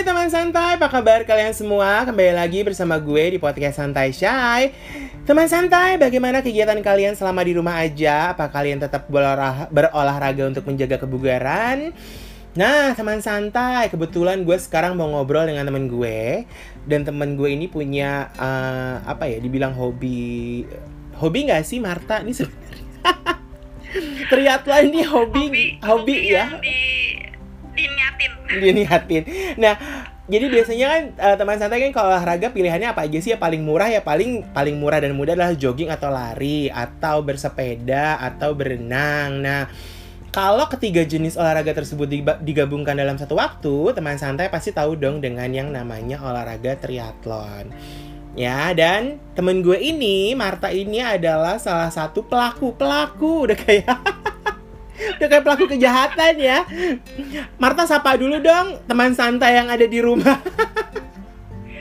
Hai teman santai, apa kabar kalian semua? Kembali lagi bersama gue di podcast Santai Shy. Teman santai, bagaimana kegiatan kalian selama di rumah aja? Apa kalian tetap berolah- berolahraga untuk menjaga kebugaran? Nah, teman santai, kebetulan gue sekarang mau ngobrol dengan temen gue dan temen gue ini punya eh, apa ya? Dibilang hobi, hobi nggak sih Marta? Ini sebenarnya triathlon ini hobi, hobi, ya? yang di diniatin. Nah, jadi biasanya kan eh, teman santai kan kalau olahraga pilihannya apa aja sih? Ya paling murah ya paling paling murah dan mudah adalah jogging atau lari atau bersepeda atau berenang. Nah, kalau ketiga jenis olahraga tersebut digabungkan dalam satu waktu, teman santai pasti tahu dong dengan yang namanya olahraga triathlon. Ya, dan temen gue ini, Marta ini adalah salah satu pelaku-pelaku. Udah kayak udah kayak pelaku kejahatan ya. Marta sapa dulu dong teman santai yang ada di rumah.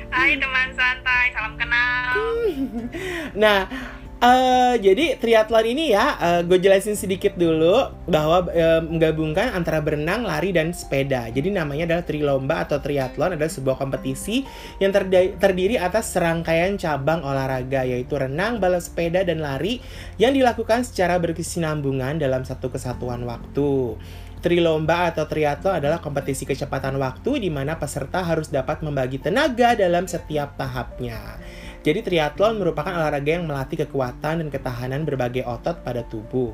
Hai teman santai salam kenal Nah, eh jadi triathlon ini ya, gue jelasin sedikit dulu bahwa eh, menggabungkan antara berenang, lari, dan sepeda. Jadi namanya adalah trilomba atau triathlon adalah sebuah kompetisi yang terdiri atas serangkaian cabang olahraga yaitu renang, balas sepeda, dan lari yang dilakukan secara berkesinambungan dalam satu kesatuan waktu. Trilomba atau triathlon adalah kompetisi kecepatan waktu di mana peserta harus dapat membagi tenaga dalam setiap tahapnya. Jadi triathlon merupakan olahraga yang melatih kekuatan dan ketahanan berbagai otot pada tubuh.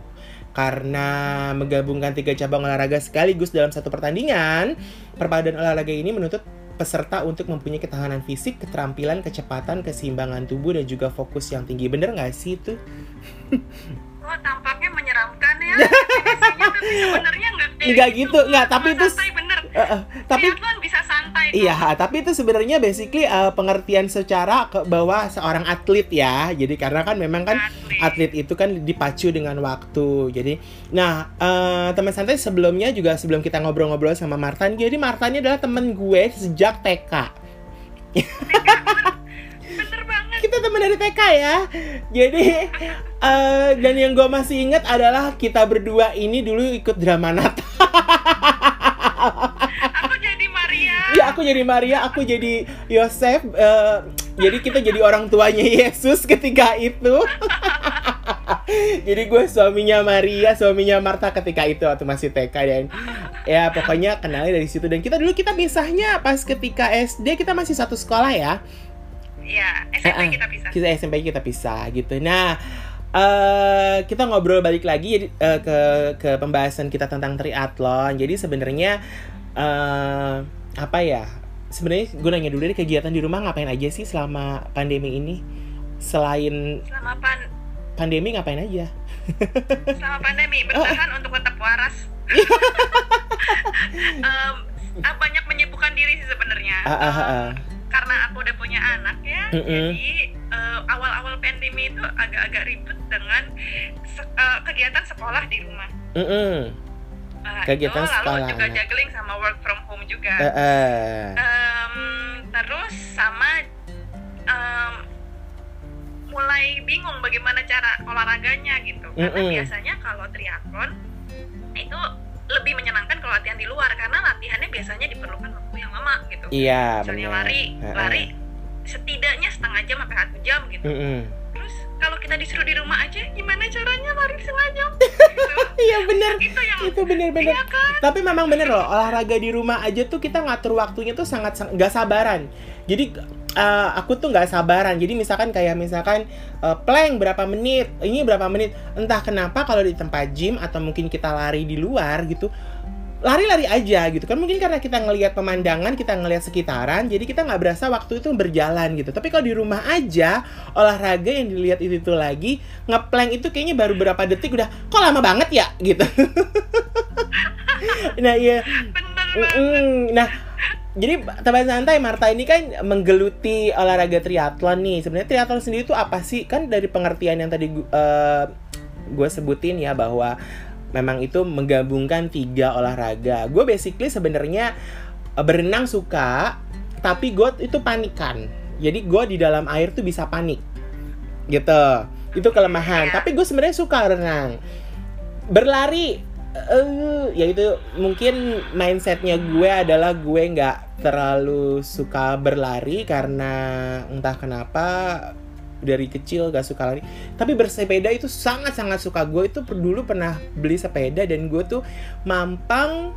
Karena menggabungkan tiga cabang olahraga sekaligus dalam satu pertandingan, perpaduan olahraga ini menuntut peserta untuk mempunyai ketahanan fisik, keterampilan, kecepatan, keseimbangan tubuh, dan juga fokus yang tinggi. Bener nggak sih itu? Oh tampaknya menyeramkan ya tapi sebenarnya nggak Nggak gitu, nggak, tapi itu- eh, tapi Triathlon bisa santai kok. Iya, tapi itu sebenarnya basically eh, pengertian secara ke bahwa seorang atlet ya. Jadi karena kan memang kan Atlet. atlet itu kan dipacu dengan waktu. Jadi, nah eh, teman santai sebelumnya juga sebelum kita ngobrol-ngobrol sama Martan, jadi Martan ini adalah temen gue sejak TK. Banget Kita temen dari TK ya. Jadi eh, dan yang gue masih ingat adalah kita berdua ini dulu ikut drama Natal. Aku jadi Maria Iya, aku jadi Maria, aku jadi Yosef. eh, jadi kita jadi orang tuanya Yesus ketika itu. jadi gue suaminya Maria, suaminya Marta ketika itu waktu masih TK dan ya pokoknya kenalnya dari situ dan kita dulu kita pisahnya pas ketika SD kita masih satu sekolah ya. Iya SMP kita bisa Kita SMP kita pisah gitu. Nah, eh kita ngobrol balik lagi jadi eh, ke ke pembahasan kita tentang triathlon. Jadi sebenarnya eh apa ya? Sebenarnya gue nanya dulu deh kegiatan di rumah ngapain aja sih selama pandemi ini? Selain Selama pan pandemi ngapain aja? selama pandemi bertahan untuk tetap waras ah, banyak menyibukkan diri sih sebenarnya ah, ah, Em, ah. karena aku udah punya anak ya Mm-mm. jadi eh, awal-awal pandemi itu agak-agak ribet dengan se- eh, kegiatan sekolah di rumah Mm-mm. Nah, Kegiatan itu, sekolah lalu juga juggling sama work from home juga Eh, eh. Em, terus sama em, mulai bingung bagaimana cara olahraganya gitu karena Mm-mm. biasanya kalau triathlon itu lebih menyenangkan kalau latihan di luar karena latihannya biasanya diperlukan waktu yang lama gitu Iya, misalnya benar. lari lari setidaknya setengah jam sampai satu jam gitu Mm-mm. terus kalau kita disuruh di rumah aja gimana caranya lari jam gitu. Iya bener, itu yang itu bener-bener. iya kan Tapi memang bener loh, olahraga di rumah aja tuh kita ngatur waktunya tuh sangat sang- nggak sabaran. Jadi eh, aku tuh nggak sabaran. Jadi misalkan kayak misalkan eh, plank berapa menit, ini berapa menit. Entah kenapa kalau di tempat gym atau mungkin kita lari di luar gitu, lari-lari aja gitu kan mungkin karena kita ngelihat pemandangan kita ngelihat sekitaran jadi kita nggak berasa waktu itu berjalan gitu tapi kalau di rumah aja olahraga yang dilihat itu, itu lagi ngeplank itu kayaknya baru berapa detik udah kok lama banget ya gitu nah iya banget Mm-mm. Nah, jadi teman santai Marta ini kan menggeluti olahraga triathlon nih. Sebenarnya triathlon sendiri itu apa sih? Kan dari pengertian yang tadi gue sebutin ya bahwa memang itu menggabungkan tiga olahraga. Gue basically sebenarnya eh, berenang suka, tapi gue itu panikan. Jadi gue di dalam air tuh bisa panik, gitu. Itu kelemahan. Iya. Tapi gue sebenarnya suka renang. Berlari eh ya itu mungkin mindsetnya gue adalah gue nggak terlalu suka berlari karena entah kenapa dari kecil gak suka lari. Tapi bersepeda itu sangat sangat suka. Gue itu dulu pernah beli sepeda dan gue tuh mampang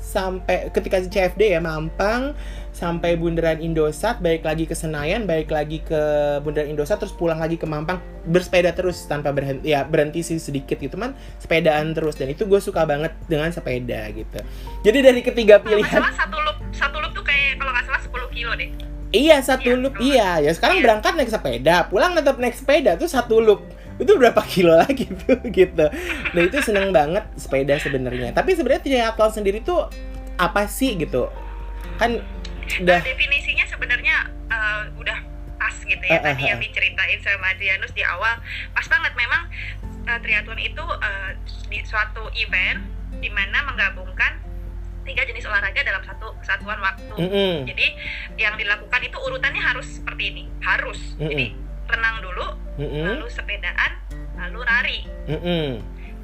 sampai ketika CFD ya Mampang sampai bundaran Indosat balik lagi ke Senayan balik lagi ke bundaran Indosat terus pulang lagi ke Mampang bersepeda terus tanpa berhenti ya berhenti sih sedikit gitu man sepedaan terus. Dan itu gue suka banget dengan sepeda gitu. Jadi dari ketiga pilihan salah satu loop satu loop tuh kayak kalau nggak salah 10 kilo deh iya satu Iya, loop betul. iya. Ya sekarang Iya. berangkat naik sepeda pulang tetap naik sepeda tuh satu loop. Itu berapa kilo lagi tuh gitu. Nah itu seneng banget sepeda sebenarnya. Tapi sebenarnya triathlon sendiri tuh apa sih gitu? Kan udah Nah, definisinya sebenarnya eh, udah pas gitu ya. Eh, tadi eh. yang diceritain sama Adrianus di awal pas banget. Memang eh, triathlon itu eh, di suatu event di mana menggabungkan tiga jenis olahraga dalam satu kesatuan waktu. Mm-mm. Jadi yang dilakukan itu urutannya harus seperti ini, harus. Mm-mm. Jadi renang dulu, Mm-mm. lalu sepedaan, lalu lari. Mm-mm.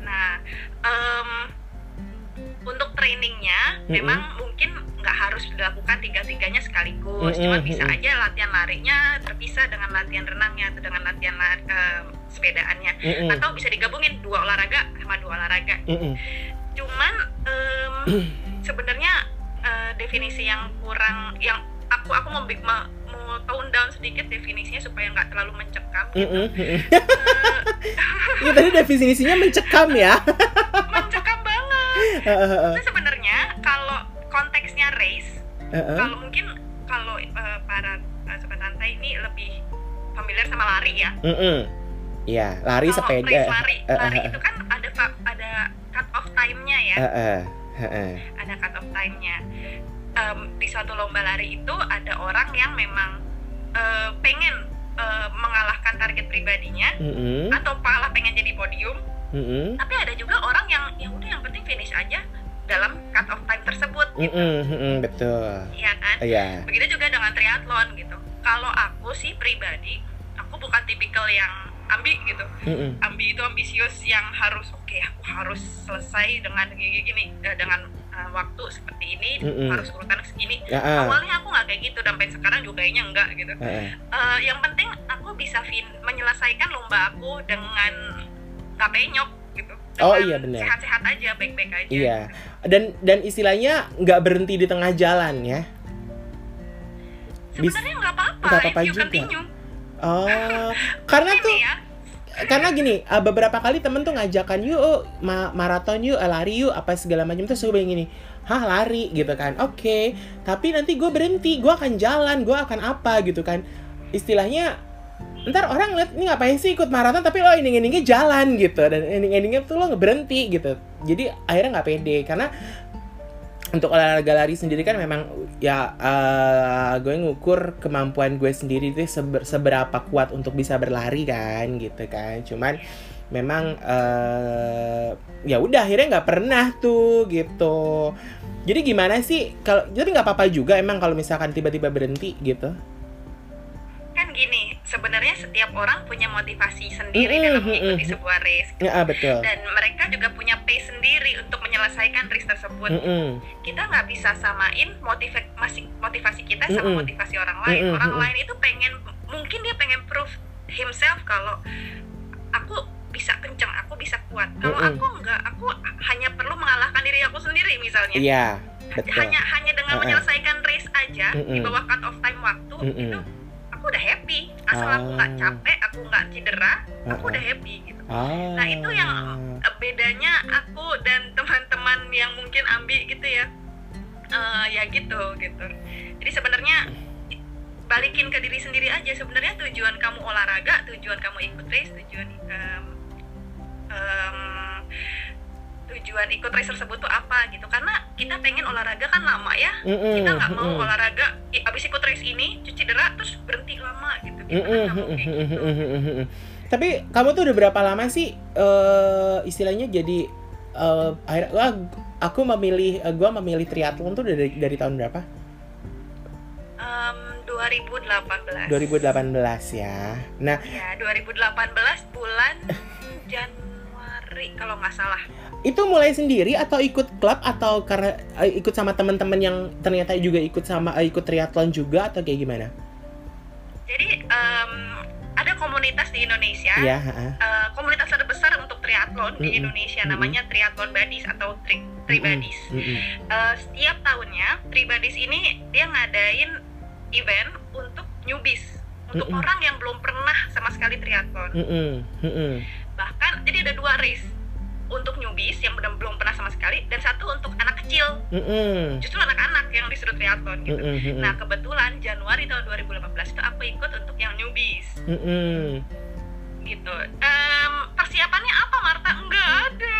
Nah, em, untuk trainingnya Mm-mm. memang mungkin nggak harus dilakukan tiga-tiganya sekaligus, Mm-mm, cuma bisa aja latihan larinya terpisah dengan latihan renangnya atau dengan latihan la- em, sepedaannya, Mm-mm. atau bisa digabungin dua olahraga sama dua olahraga. Mm-mm. Cuman em, sebenarnya eh, definisi yang kurang, yang aku aku mau bi- mau, mau tone down sedikit definisinya supaya nggak terlalu mencekam. gitu. Mm-mm. Mm-mm. Eh, Iya tadi definisinya mencekam ya. mencekam banget. Itu sebenarnya kalau konteksnya race, Heeh. kalau mungkin kalau eh, para eh, sobat santai ini lebih familiar sama lari ya. Mm-mm. Iya, lari kalau sepeda. race lari, Eh, lari eh, itu kan ada ada cut off time-nya ya, Heeh. Heeh. Cut off time-nya. Em, di suatu lomba lari itu ada orang yang memang eh, pengen eh, mengalahkan target pribadinya Mm-mm. atau malah pengen jadi podium, Mm-mm. tapi ada juga orang yang ya udah yang penting finish aja dalam cut off time tersebut gitu. Mm-mm. Mm-mm. Betul. Iya kan? Iya. Begitu juga dengan triathlon gitu. Kalau aku sih pribadi, aku bukan tipikal yang ambi gitu. Mm-mm. Ambi itu ambisius yang harus oke, aku harus selesai dengan gini gini eh, dengan eh, waktu seperti ini, Mm-mm. harus urutan segini. Heeh. Awalnya aku nggak kayak gitu, sampai sekarang juga kayaknya enggak gitu. Heeh. Eh, yang penting aku bisa fin menyelesaikan lomba aku dengan nggak penyok gitu. Oh, Dengan iya, benar. Sehat-sehat aja, baik-baik aja. Iya. Dan dan istilahnya nggak berhenti di tengah jalan ya. Sebenarnya nggak apa-apa, Nggak apa-apa juga. continue. Oh, karena tuh ya, karena gini uh, beberapa kali temen tuh ngajakan yuk oh, ma- maraton yuk uh, lari yuk apa segala macam. Tuh gue gini hah lari? Gitu kan. Oke tapi nanti gue berhenti gue akan jalan gue akan apa gitu kan. Istilahnya ntar orang lihat ini ngapain sih ikut maraton? Tapi lo ending endingnya jalan gitu dan ending endingnya tuh lo berhenti gitu. Jadi akhirnya nggak pede karena untuk olahraga lari sendiri kan memang ya eh, gue ngukur kemampuan gue sendiri itu seber- seberapa kuat untuk bisa berlari kan gitu kan. Cuman memang eh ya udah akhirnya nggak pernah tuh gitu. Jadi gimana sih kalau tapi nggak apa-apa juga emang kalau misalkan tiba-tiba berhenti gitu sebenarnya setiap orang punya motivasi sendiri Mm-mm, dalam mm-mm, mengikuti mm. sebuah race ya ah, betul dan mereka juga punya pace sendiri untuk menyelesaikan race tersebut Mm-mm. kita nggak bisa samain motiva- masing- motivasi kita sama Mm-mm. motivasi orang lain Mm-mm, orang mm-mm. lain itu pengen mungkin dia pengen prove himself kalau aku bisa kencang aku bisa kuat kalau Mm-mm. aku nggak aku hanya perlu mengalahkan diri aku sendiri misalnya iya betul hanya hanya dengan Uh-uh. menyelesaikan race aja di Mm-mm. bawah cut off time waktu Mm-mm. itu aku udah happy asal aku nggak Ah. capek aku nggak cedera aku Uh-uh. udah happy gitu Ah. nah itu yang bedanya aku dan teman-teman yang mungkin ambil gitu ya Eh, ya gitu gitu jadi sebenarnya balikin ke diri sendiri aja sebenarnya tujuan kamu olahraga tujuan kamu ikut race tujuan em, em, tujuan ikut race tersebut tuh apa gitu karena kita pengen olahraga kan lama ya Mm-mm, kita nggak mau mm-mm. olahraga i- abis ikut race ini cuci dera terus berhenti lama gitu kan mau kayak gitu. Tapi kamu tuh udah berapa lama sih eh istilahnya jadi eh akhirnya wah, aku memilih eh, gua memilih triathlon tuh dari dari tahun berapa? Em, 2018 2018 ya. Nah, ya 2018 bulan Januari Ri kalau nggak salah. Itu mulai sendiri atau ikut klub atau karena eh, ikut sama teman-teman yang ternyata juga ikut sama eh, ikut triathlon juga atau kayak gimana? Jadi em, ada komunitas di Indonesia. Heeh. eh, komunitas terbesar untuk triathlon di Mm-mm. Indonesia Mm-mm. namanya Triathlon Buddies atau Tri Tribadis. Mm-mm. Eh, setiap tahunnya Tribadis ini dia ngadain event untuk newbies, untuk Mm-mm. orang yang belum pernah sama sekali triathlon. Mm-mm. Mm-mm. Bahkan jadi ada dua race untuk newbies yang belum belum pernah sama sekali dan satu untuk anak kecil, justru anak-anak yang disuruh triathlon gitu. Nah kebetulan Januari tahun 2018 itu aku ikut untuk yang newbies Mm-mm. gitu. Em, persiapannya apa Marta? Enggak ada.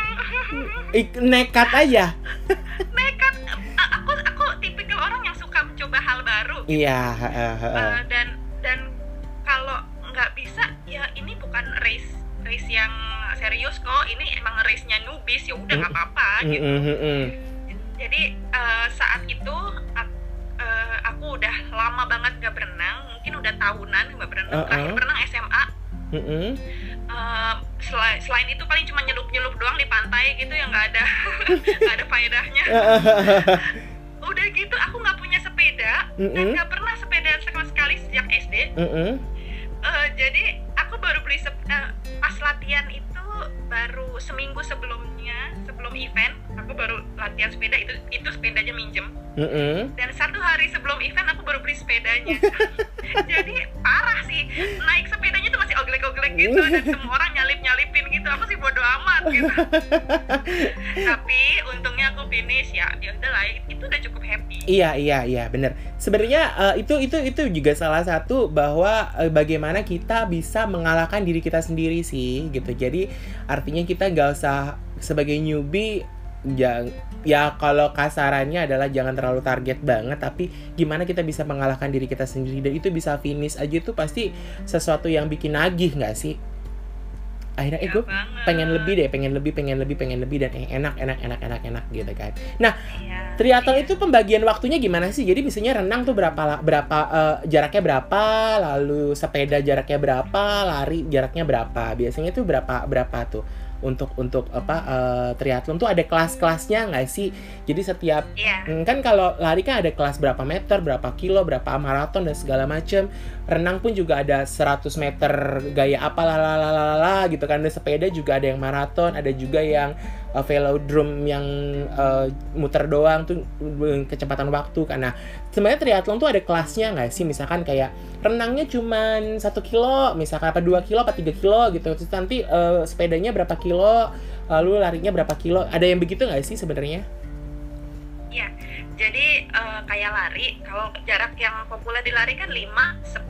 Ik- nekat aja. Nekat. Aku aku tipikal orang yang suka mencoba hal baru. Iya, heeh, heeh. Eh, dan dan kalau nggak bisa ya ini bukan race race yang serius kok. Ini emang race-nya newbies ya udah nggak apa-apa gitu. Jadi eh, saat itu eh, aku udah lama banget nggak berenang, mungkin udah tahunan nggak berenang. Uh-uh. Terakhir berenang SMA. Mm-mm. Eh, selain selain itu paling cuma nyelup nyelup doang di pantai gitu yang nggak ada nggak ada faedahnya. Udah gitu aku nggak punya sepeda dan Mm-mm. nggak pernah sepeda sama sekali sejak SD. Mm-mm. Eh, jadi aku minjem Mm-mm. dan satu hari sebelum event aku baru beli sepedanya jadi parah sih naik sepedanya tuh masih oglek-oglek gitu dan semua orang nyalip nyalipin gitu aku sih bodo amat gitu tapi untungnya aku finish ya ya udahlah itu udah cukup happy Iya iya iya bener. Sebenarnya eh, itu itu itu juga salah satu bahwa eh, bagaimana kita bisa mengalahkan diri kita sendiri sih gitu. Jadi artinya kita nggak usah sebagai newbie ya, ya kalau kasarannya adalah jangan terlalu target banget tapi gimana kita bisa mengalahkan diri kita sendiri dan itu bisa finish aja itu pasti sesuatu yang bikin nagih nggak sih? Akhirnya eh Ya gue banget. pengen lebih deh, pengen lebih, pengen lebih, pengen lebih dan eh, enak, enak, enak, enak, enak gitu kan. Iya. Triathlon itu pembagian waktunya gimana sih? Jadi misalnya renang tuh berapa berapa eh, jaraknya berapa, lalu sepeda jaraknya berapa, lari jaraknya berapa? Biasanya tuh berapa berapa tuh untuk untuk apa eh, triathlon tuh ada kelas-kelasnya nggak sih? Jadi setiap Iya. Hmm, kan kalau lari kan ada kelas berapa meter, berapa kilo, berapa maraton dan segala macem. Renang pun juga ada 100 meter gaya apa lalalala gitu kan. Dan sepeda juga ada yang maraton, ada juga yang uh, velodrome yang uh, muter doang tuh uh, kecepatan waktu karena sebenarnya triathlon tuh ada kelasnya nggak sih? Misalkan kayak renangnya cuman satu kilo misalkan apa dua kilo apa tiga kilo gitu. Terus nanti uh, sepedanya berapa kilo lalu larinya berapa kilo. Ada yang begitu nggak sih sebenarnya Iya, jadi eh, kayak lari, kalau jarak yang populer di lari kan 5,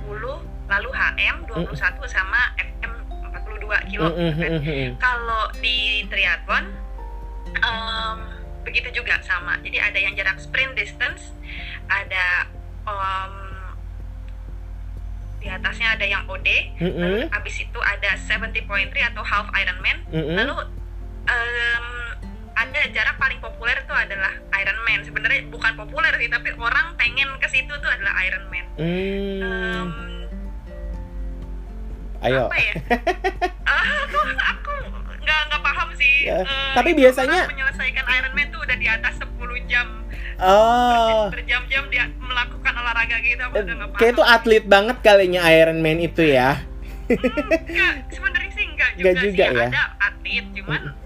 10, lalu HM 21 sama FM 42 kilo. Mm, mm, kan. mm, mm, mm. Kalau di triathlon em, begitu juga sama. Jadi ada yang jarak sprint distance, ada em, di atasnya ada yang OD, Mm-mm. lalu abis itu ada 70.3 atau half Ironman, Mm-mm. lalu em, ada jarak paling populer itu adalah Ironman. Sebenarnya bukan populer sih, tapi orang pengen ke situ tuh adalah Ironman. Hmm. Em, Ayo. apa ya? Ah, aku aku nggak nggak paham sih. Ya, Eh, tapi biasanya- menyelesaikan Ironman tuh udah di atas 10 jam Oh. berjam-jam dia melakukan olahraga gitu. Aku udah nggak paham. Kayak itu atlet banget kalinya Iron Man itu ya. Enggak, sebenarnya sih enggak juga, Enggak juga sih. ya? Ada atlet, cuman ternyata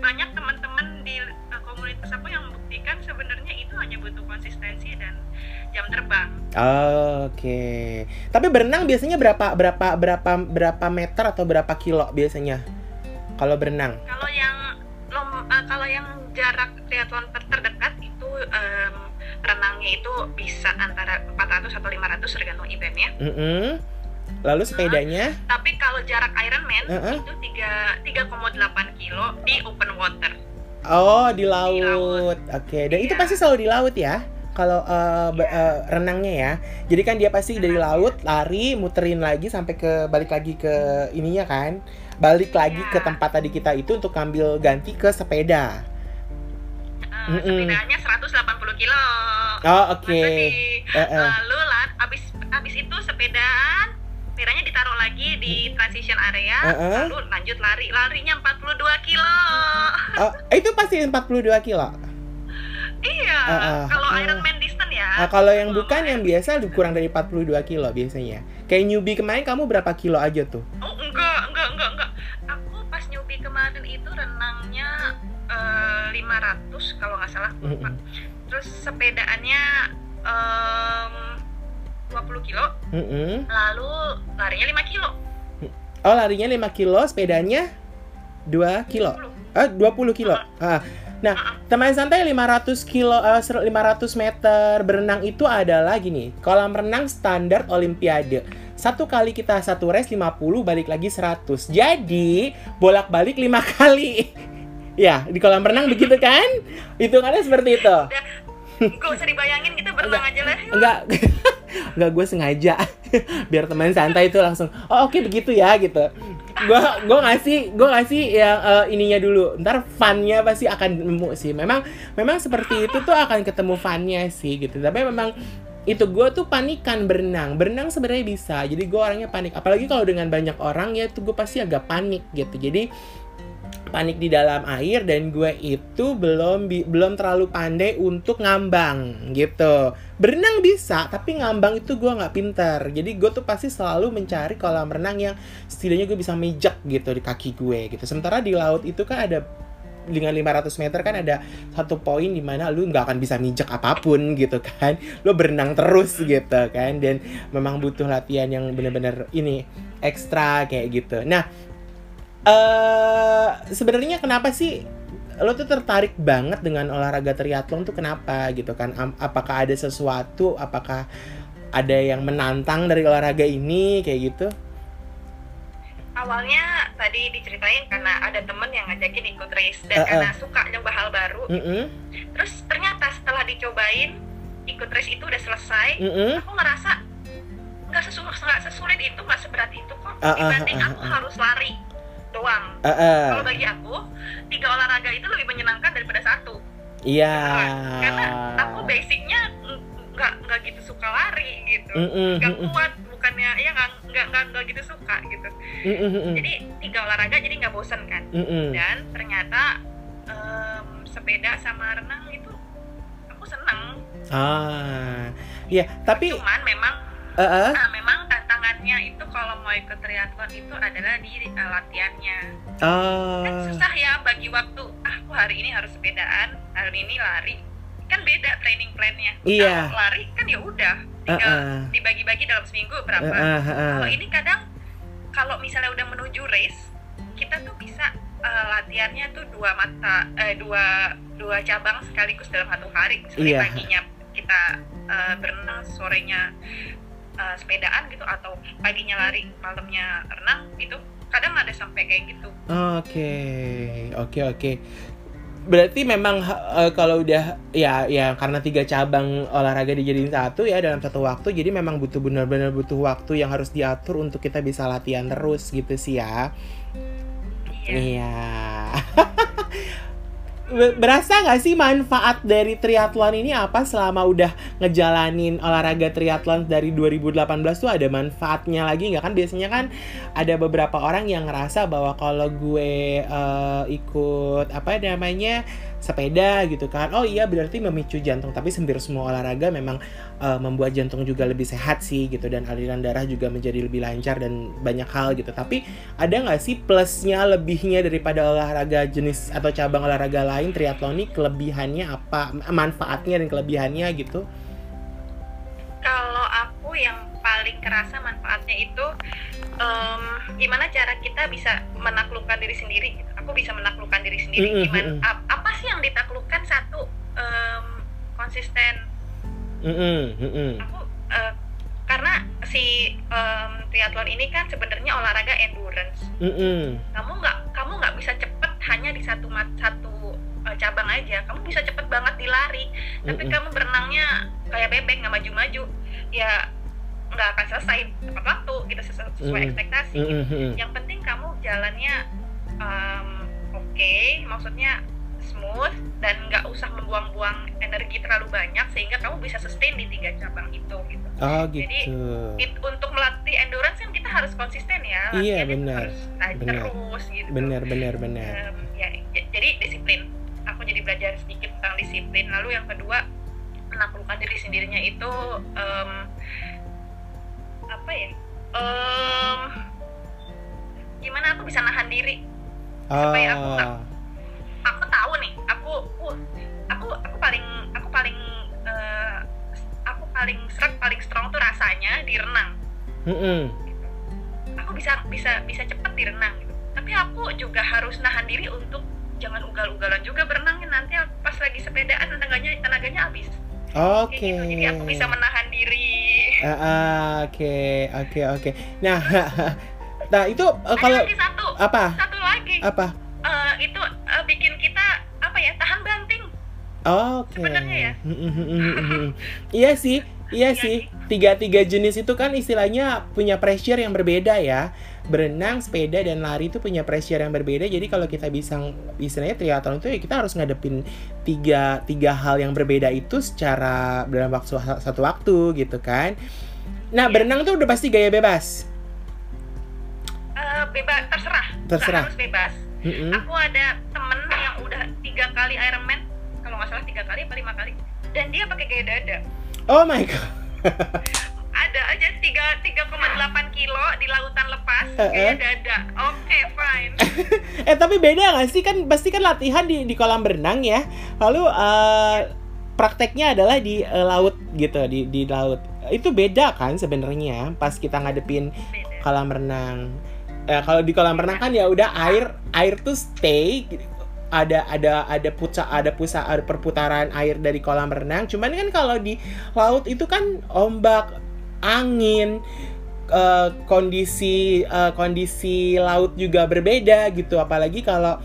banyak teman-teman di uh, komunitas aku yang membuktikan sebenarnya itu hanya butuh konsistensi dan jam terbang. Oke. Tapi berenang biasanya berapa berapa berapa berapa meter atau berapa kilo biasanya? Kalau berenang. Kalau yang lom, uh, kalau yang jarak triathlon ter- terdekat itu em, renangnya itu bisa antara 400 atau 500 tergantung eventnya. Mm-mm. Lalu sepedanya? Tapi kalau jarak Ironman Uh-uh. itu 3 3,8 kilo di open water. Oh, di laut. laut. Oke. Dan itu Iya. pasti selalu di laut ya? Kalau eh, be- Iya. eh, renangnya ya. Jadi kan dia pasti dari laut lari, muterin lagi sampai ke balik lagi ke ininya kan. Balik lagi Iya. ke tempat tadi kita itu untuk ambil ganti ke sepeda. Uh, Mm-mm. sepedanya 180 kilo. Oh, oke. Adi. Eh, eh. Lalu itu di transition area, Uh-uh. lalu lanjut lari. Larinya 42 kilo. Oh, itu pasti 42 kilo. iya, Uh-uh. kalau Uh. Ironman distance ya. Nah, kalau yang bukan yang biasa kurang dari 42 kilo biasanya. Kayak newbie kemarin kamu berapa kilo aja tuh? Oh, enggak, enggak, enggak, enggak. Aku pas nyobi kemarin itu renangnya eh, 500 kalau nggak salah. lupa. Mm-mm. Terus sepedaannya em, 20 kilo, Mm-mm. lalu larinya 5 kilo. Oh, larinya 5 kilo, sepedanya 2 kilo. 20. Ah, 20 kilo. Ah. Nah, teman santai 500 kilo eh, ser- 500 meter berenang itu adalah gini. Kolam renang standar olimpiade. Satu kali kita satu race 50 balik lagi 100. Jadi, bolak-balik 5 kali. ya, di kolam renang begitu kan? Hitungannya seperti itu. Udah, gak usah dibayangin kita berenang aja lah. Enggak. Enggak gue sengaja. Biar teman santai itu langsung, "Oh, oke begitu ya." gitu. Gua gua ngasih gua ngasih yang eh, ininya dulu. Ntar funnya pasti akan nemu sih. Memang memang seperti itu tuh akan ketemu funnya sih gitu. Tapi memang itu gue tuh panikan berenang berenang sebenarnya bisa jadi gue orangnya panik apalagi kalau dengan banyak orang ya tuh gue pasti agak panik gitu jadi panik di dalam air dan gue itu belum belum terlalu pandai untuk ngambang gitu. Berenang bisa tapi ngambang itu gue nggak pinter. Jadi gue tuh pasti selalu mencari kolam renang yang setidaknya gue bisa mijak gitu di kaki gue gitu. Sementara di laut itu kan ada dengan 500 meter kan ada satu poin di mana lu nggak akan bisa mijak apa pun gitu kan. Lu berenang terus gitu kan. Dan memang butuh latihan yang bener-bener ini ekstra kayak gitu. Nah eh sebenarnya kenapa sih lo tuh tertarik banget dengan olahraga triathlon tuh kenapa gitu kan apakah ada sesuatu apakah ada yang menantang dari olahraga ini kayak gitu Awalnya tadi diceritain karena ada temen yang ngajakin ikut race dan Uh-uh. karena suka nyoba hal baru. Mm-mm, Terus ternyata setelah dicobain ikut race itu udah selesai, mm-mm. aku ngerasa nggak sesulit sesulit itu nggak seberat itu kok Ah, ah, dibanding ah, aku ah. harus lari doang. Eh, eh, Kalau bagi aku tiga olahraga itu lebih menyenangkan daripada satu. iya Karena aku basicnya nggak nggak gitu suka lari gitu, nggak mm-mm, kuat bukannya ya nggak nggak nggak gitu suka gitu. Jadi tiga olahraga jadi nggak bosan kan. Dan ternyata em, sepeda sama renang itu aku seneng. ah iya tapi Cuman memang eh, eh, Nah, memang tantangannya itu kalau mau ikut triathlon itu adalah di uh, latihannya. Kan ah susah ya bagi waktu. Ah, aku hari ini harus sepedaan, hari ini lari. Kan beda training plan-nya. Iya. Kalau lari kan ya udah, tinggal eh, dibagi-bagi dalam seminggu berapa. eh, eh. Kalau ini kadang kalau misalnya udah menuju race, kita tuh bisa uh, latihannya tuh dua mata eh, dua dua cabang sekaligus dalam satu hari. Misalnya Iya. paginya kita uh, berenang, sorenya uh, sepedaan gitu atau paginya lari, malamnya renang gitu. Kadang ada sampai kayak gitu. Oke, oke, oke. Berarti memang eh, kalau udah ya ya karena tiga cabang olahraga dijadiin satu ya dalam satu waktu, jadi memang butuh benar-benar butuh waktu yang harus diatur untuk kita bisa latihan terus gitu sih ya. Iya. Iya. Be- Berasa nggak sih manfaat dari triathlon ini apa selama udah ngejalanin olahraga triathlon dari 2018 tuh ada manfaatnya lagi nggak? Kan biasanya kan ada beberapa orang yang ngerasa bahwa kalau gue eh, ikut apa namanya sepeda gitu kan. Oh iya berarti memicu jantung. Tapi sempir semua olahraga memang eh, membuat jantung juga lebih sehat sih gitu. Dan aliran darah juga menjadi lebih lancar dan banyak hal gitu. Tapi ada nggak sih plusnya lebihnya daripada olahraga jenis atau cabang olahraga lain? Triathlon ini kelebihannya apa? Manfaatnya dan kelebihannya gitu? Kalau aku yang paling kerasa manfaatnya itu em, gimana cara kita bisa menaklukkan diri sendiri. gitu. Aku bisa menaklukkan diri sendiri. Mm-mm, Gimana? mm-mm. ap- apa sih yang ditaklukkan satu em, konsisten Mm-mm, mm-mm. aku eh, karena si em, triathlon ini kan sebenarnya olahraga endurance Mm-mm. kamu nggak kamu nggak bisa cepet hanya di satu mat satu eh, cabang aja kamu bisa cepet banget di lari tapi Mm-mm. kamu berenangnya kayak bebek nggak maju-maju ya nggak akan selesai tepat waktu gitu sesu- sesuai Mm-mm. ekspektasi Mm-mm, mm-mm. yang penting kamu jalannya em, oke maksudnya smooth dan nggak usah membuang-buang energi terlalu banyak sehingga kamu bisa sustain di tiga cabang itu gitu Oh Jadi, gitu. It- untuk melatih endurance kan kita harus konsisten ya Iya, benar. harus Benar. terus gitu benar benar benar Em, ya, jadi disiplin aku jadi belajar sedikit tentang disiplin lalu yang kedua menaklukkan diri sendirinya itu em, apa ya Em, gimana aku bisa nahan diri? Supaya aku nggak- oh aku tahu nih aku uh, aku aku paling aku paling eh, aku paling serak paling strong tuh rasanya di renang. Aku bisa bisa bisa cepet di renang gitu. Tapi aku juga harus nahan diri untuk jangan ugal-ugalan juga berenangnya nanti pas lagi sepedaan tenaganya tenaganya habis oke kayak gitu jadi aku bisa menahan diri Ah, ah, oke oke oke nah nah itu ada kalau lagi satu apa satu lagi apa Eh, itu eh, bikin kita apa ya tahan banting Oke. Sebenarnya ya. iya sih, iya Iya sih. sih. Tiga-tiga jenis itu kan istilahnya punya pressure yang berbeda ya. Berenang, sepeda, dan lari itu punya pressure yang berbeda. Jadi kalau kita bisa istilahnya triathlon itu ya kita harus ngadepin tiga tiga hal yang berbeda itu secara dalam waktu satu waktu gitu kan. Nah Iya. berenang tuh udah pasti gaya bebas. Eh, bebas terserah Terserah. harus bebas Mm-mm. aku ada temen yang udah tiga kali Ironman kalau nggak salah tiga kali apa lima kali dan dia pakai gaya dada Oh my god. ada aja tiga tiga koma delapan kilo di lautan lepas Eh, gaya eh. dada. Oke fine. Eh tapi beda nggak sih? Kan pasti kan latihan di di kolam berenang ya. Lalu eh, prakteknya adalah di eh, laut gitu di di laut. Itu beda kan sebenarnya pas kita ngadepin beda. kolam renang Eh, kalau di kolam renang kan ya udah air air tuh stay. Ada ada ada pusa ada pusa ada perputaran air dari kolam renang cuman kan kalau di laut itu kan ombak angin eh, kondisi eh, kondisi laut juga berbeda gitu. Apalagi kalau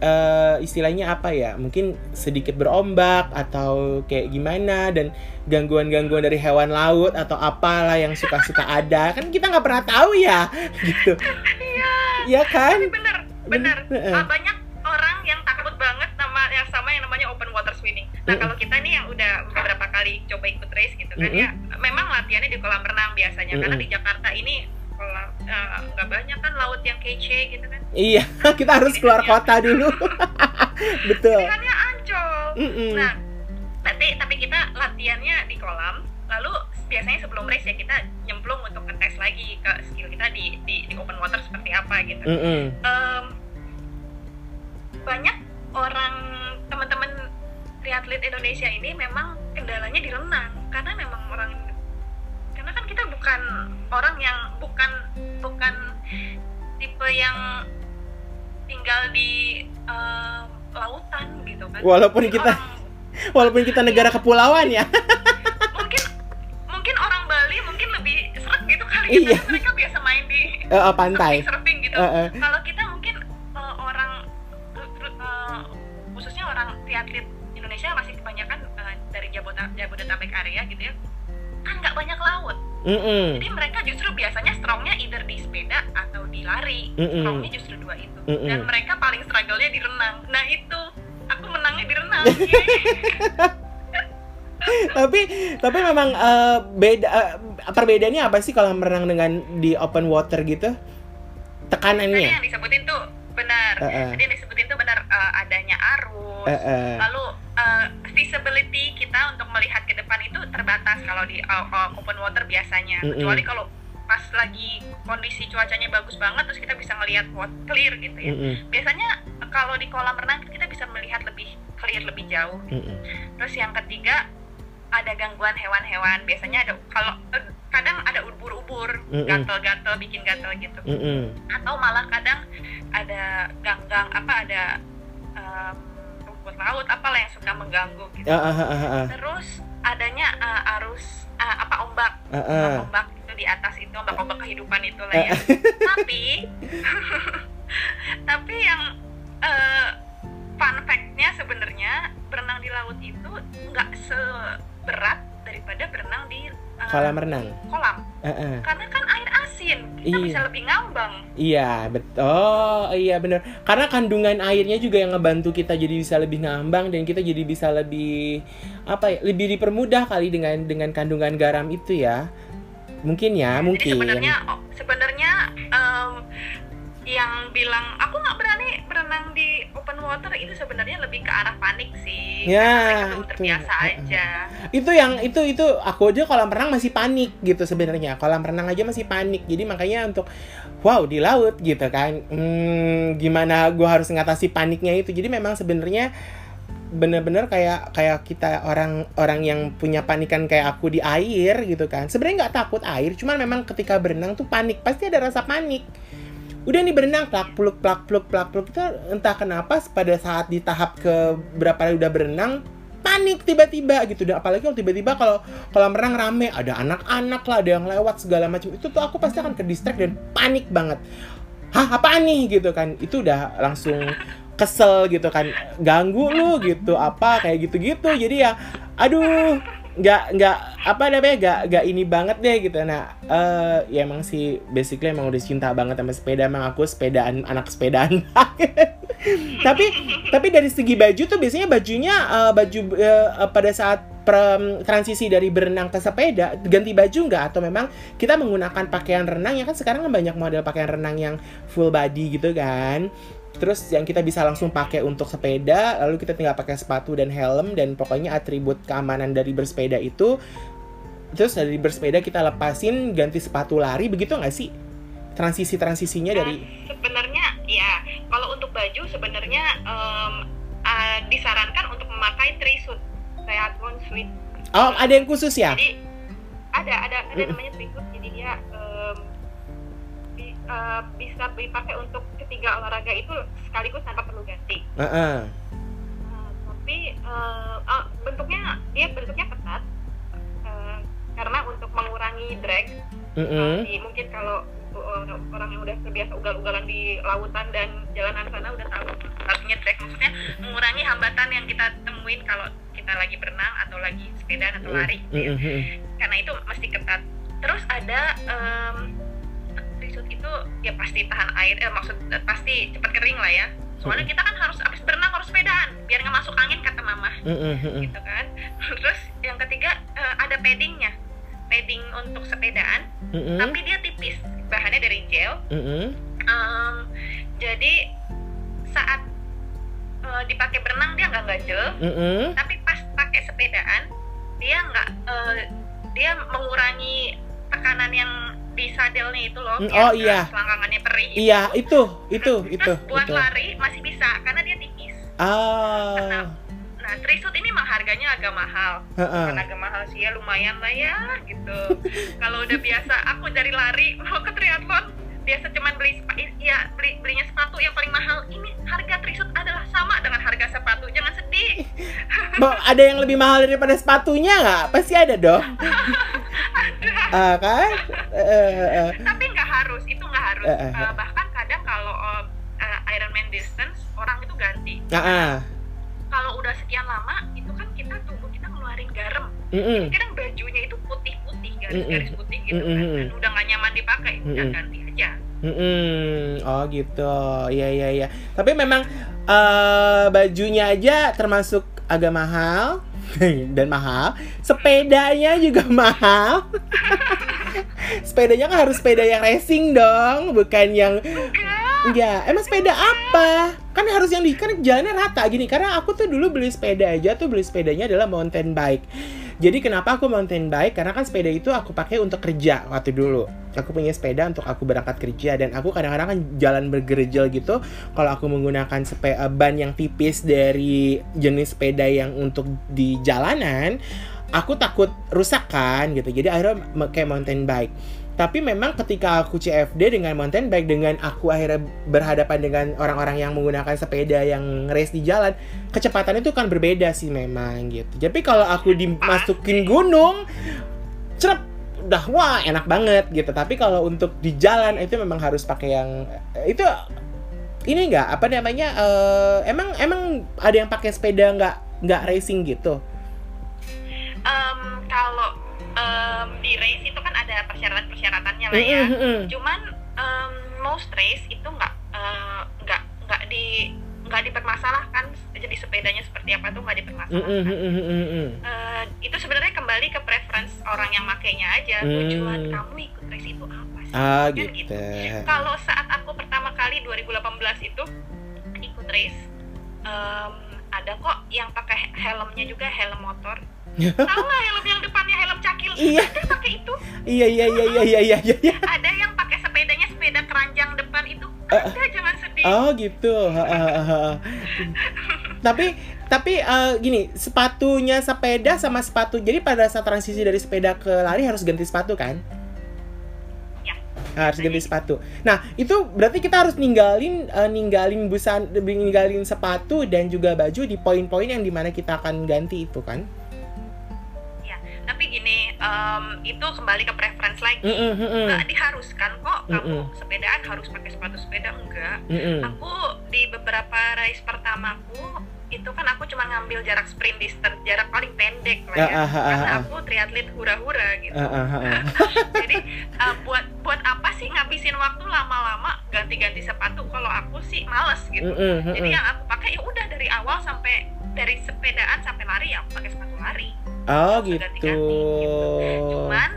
eh, istilahnya apa ya mungkin sedikit berombak atau kayak gimana dan gangguan-gangguan dari hewan laut atau apalah yang suka-suka ada. Kan kita nggak pernah tahu ya gitu. Iya. Ya kan? Tapi bener bener. Bener, eh. Ah, banyak orang yang takut banget yang sama yang namanya open water swimming. Nah kalau kita nih yang udah beberapa kali coba ikut race gitu kan ya memang latihannya di kolam renang biasanya. Karena di Jakarta ini kolam eh, nggak banyak kan laut yang kece gitu kan. Iya kita harus keluar kota dulu. Betul. Pilihannya ancol. Nah, tapi tapi kita latihannya di kolam, lalu biasanya sebelum race ya kita nyemplung untuk ngetes lagi ke skill kita di di, di open water seperti apa gitu. Mm-mm. Em, banyak orang teman-teman triatlet Indonesia ini memang kendalanya di renang karena memang orang karena kan kita bukan orang yang bukan bukan tipe yang tinggal di em, lautan gitu kan. Walaupun Mungkin kita- orang- walaupun kita negara kepulauan ya mungkin mungkin orang Bali mungkin lebih seret gitu kali ya, Iya. mereka biasa main di Eh, eh, pantai surfing, surfing gitu Eh, eh. Laut Mm-mm. jadi mereka justru biasanya strongnya either di sepeda atau di lari Mm-mm. strongnya justru dua itu Mm-mm. dan mereka paling struggle-nya di renang nah itu aku menangnya di renang tapi tapi memang eh, beda eh, perbedaannya apa sih kalau merenang dengan di open water gitu Tadi tekanannya yang disebutin tuh benar. Eh, eh. Tadi yang disebutin tuh benar eh, adanya arus. Eh, eh. Lalu eh, visibility kita untuk melihat ke depan itu terbatas kalau di eh, open water biasanya. Mm-mm. Kecuali kalau pas lagi kondisi cuacanya bagus banget terus kita bisa ngelihat clear gitu ya. Mm-mm. Biasanya eh, kalau di kolam renang kita bisa melihat lebih clear lebih jauh. Mm-mm. Terus yang ketiga ada gangguan hewan-hewan. Biasanya ada kalau eh, kadang ada ubur-ubur, Mm-mm. gatel-gatel bikin gatel gitu Mm-mm. atau malah kadang ada ganggang apa ada em, rumput laut apalah yang suka mengganggu gitu. Ah, ah, ah, ah, terus adanya eh, arus eh, apa ombak. Ah, ah. ombak itu di atas itu ombak-ombak kehidupan itu lah ya. Tapi tapi yang eh, fun fact-nya sebenarnya berenang di laut itu nggak seberat daripada berenang di eh, kolam renang. kolam. Ah, ah. karena kita Iya. bisa lebih ngambang Iya, betul. Oh, iya bener. Karena kandungan airnya juga yang ngebantu kita jadi bisa lebih ngambang dan kita jadi bisa lebih apa ya, lebih dipermudah kali dengan dengan kandungan garam itu ya. Mungkin ya, Jadi mungkin. sebenarnya oh, sebenarnya water itu sebenarnya lebih ke arah panik sih. Ya, itu. terbiasa aja. Itu yang itu itu aku aja kolam renang masih panik gitu sebenarnya. Kolam renang aja masih panik. Jadi makanya untuk wow di laut gitu kan. Hmm, gimana gua harus ngatasi paniknya itu. Jadi memang sebenarnya bener-bener kayak kayak kita orang orang yang punya panikan kayak aku di air gitu kan. Sebenarnya nggak takut air cuman memang ketika berenang tuh panik. Pasti ada rasa panik udah nih berenang plak pluk plak pluk plak pluk. Kita entah kenapa pada saat di tahap ke berapa udah berenang panik tiba-tiba gitu. Dan apalagi kalau tiba-tiba kalau kolam renang rame ada anak-anak lah ada yang lewat segala macam. Itu tuh aku pasti akan ke distract dan panik banget. Hah apa nih? Gitu kan. Itu udah langsung kesel gitu kan. Ganggu lu gitu apa kayak gitu-gitu. Jadi ya aduh nggak nggak apa namanya nggak nggak ini banget deh gitu. Nah eh ya emang sih basically emang udah cinta banget sama sepeda emang aku sepedaan anak sepedaan. Tapi tapi dari segi baju tuh biasanya bajunya eh, baju eh, pada saat per- transisi dari berenang ke sepeda ganti baju nggak? Atau memang kita menggunakan pakaian renang ya kan sekarang kan banyak model pakaian renang yang full body gitu kan terus yang kita bisa langsung pakai untuk sepeda lalu kita tinggal pakai sepatu dan helm dan pokoknya atribut keamanan dari bersepeda itu. Terus dari bersepeda kita lepasin ganti sepatu lari begitu nggak sih? Transisi transisinya Nah, dari sebenarnya ya kalau untuk baju sebenarnya em, ah, disarankan untuk memakai three suit triathlon suit oh ada yang khusus ya? Jadi ada ada ada namanya three suit. jadi dia em, eh, bisa dipakai untuk ketiga olahraga itu sekaligus tanpa perlu ganti Heeh. Nah, tapi eh, ah, bentuknya dia bentuknya ketat eh, karena untuk mengurangi drag Mm-mm. Jadi mungkin kalau orang, yang udah terbiasa ugal-ugalan di lautan dan jalanan sana udah tahu artinya drag maksudnya mengurangi hambatan yang kita temuin kalau kita lagi berenang atau lagi sepeda atau lari gitu ya. Karena itu mesti ketat terus ada trisuit itu ya pasti tahan air eh maksud pasti cepat kering lah ya. Soalnya kita kan harus habis berenang harus sepedaan biar nggak masuk angin kata mama. Gitu kan. Terus yang ketiga eh, ada paddingnya. Padding untuk sepedaan tapi dia tipis bahannya dari gel. Em, jadi saat eh, dipakai berenang dia nggak ganjel tapi pas pakai sepedaan dia nggak eh, dia mengurangi tekanan yang di sadelnya itu loh Mm, oh iya. selangkangannya perih Iya, itu, itu, itu, terus buat itu. lari masih bisa karena dia tipis Ah, nah trisut ini mah harganya agak mahal heeh. Bukan agak mahal sih ya lumayan lah ya gitu kalau udah biasa aku dari lari mau ke triathlon biasa cuman beli ya beli belinya sepatu yang paling mahal ini harga trisut adalah sama dengan harga sepatu jangan sedih Ba- ada yang lebih mahal daripada sepatunya nggak? Pasti ada dong. Ah, kan? Eh, eh, eh. tapi nggak harus itu nggak harus Eh, eh, Eh, bahkan kadang kalau eh, eh, Ironman distance orang itu ganti Ah, ah. kalau udah sekian lama itu kan kita tubuh kita ngeluarin garam Mm-mm. kadang bajunya itu putih-putih garis-garis putih gitu kan dan udah nggak nyaman dipakai udah ganti aja Mm-mm. Oh gitu, iya iya iya. Tapi memang eh bajunya aja termasuk agak mahal dan mahal. Sepedanya juga mahal. Sepedanya kan harus sepeda yang racing dong, bukan yang Enggak, emang sepeda apa? Kan harus yang di kan jalannya rata gini. Karena aku tuh dulu beli sepeda aja tuh beli sepedanya adalah mountain bike. Jadi kenapa aku mountain bike? Karena kan sepeda itu aku pakai untuk kerja waktu dulu. Aku punya sepeda untuk aku berangkat kerja dan aku kadang-kadang kan jalan bergerejel gitu. Kalau aku menggunakan sepeda ban yang tipis dari jenis sepeda yang untuk di jalanan, aku takut rusak kan gitu. Jadi akhirnya pakai mountain bike. Tapi memang ketika aku CFD dengan mountain bike dengan aku akhirnya berhadapan dengan orang-orang yang menggunakan sepeda yang race di jalan, kecepatannya itu kan berbeda sih memang gitu. Tapi kalau aku dimasukin gunung, cerep udah wah enak banget gitu. Tapi kalau untuk di jalan itu memang harus pakai yang itu ini enggak apa namanya eh, emang emang ada yang pakai sepeda nggak nggak racing gitu. Em, kalau em, di race itu kan ada persyaratan-persyaratannya lah ya. Cuman em, most race itu nggak eh, nggak nggak di nggak dipermasalahkan jadi sepedanya seperti apa tuh nggak dipermasalahkan. Eh, itu sebenarnya kembali ke preference orang yang makainya aja. Hmm. Tujuan kamu ikut race itu apa sih? Ah Kan gitu. Kalau saat aku pertama kali kali 2018 itu ikut race em, ada kok yang pakai helmnya juga helm motor tahu nggak helm yang depannya helm cakil Iya. ada pakai itu Iya iya iya iya iya iya. iya. ada yang pakai sepedanya sepeda keranjang depan itu Eh, ada jangan sedih Oh gitu. Tapi tapi eh, gini sepatunya sepeda sama sepatu. Jadi pada saat transisi dari sepeda ke lari harus ganti sepatu kan? Ya. Harus ganti sepatu. Nah itu berarti kita harus ninggalin eh, ninggalin busan ninggalin sepatu dan juga baju di poin-poin yang di mana kita akan ganti itu kan? Tapi gini em, itu kembali ke preference lagi. Mm -mm, mm -mm. nggak diharuskan kok kamu sepedaan harus pakai sepatu sepeda enggak. Mm -mm. aku di beberapa race pertamaku itu kan aku cuma ngambil jarak sprint distance jarak paling pendek lah ya. Ah, ah, ah, karena aku triatlet hura-hura gitu. Jadi uh, buat buat apa sih ngabisin waktu lama-lama ganti-ganti sepatu? Kalau aku sih males gitu. Jadi yang aku pakai ya udah dari awal sampai dari sepedaan sampai lari ya aku pakai sepatu lari Oh gitu. ganti-ganti, gitu. cuman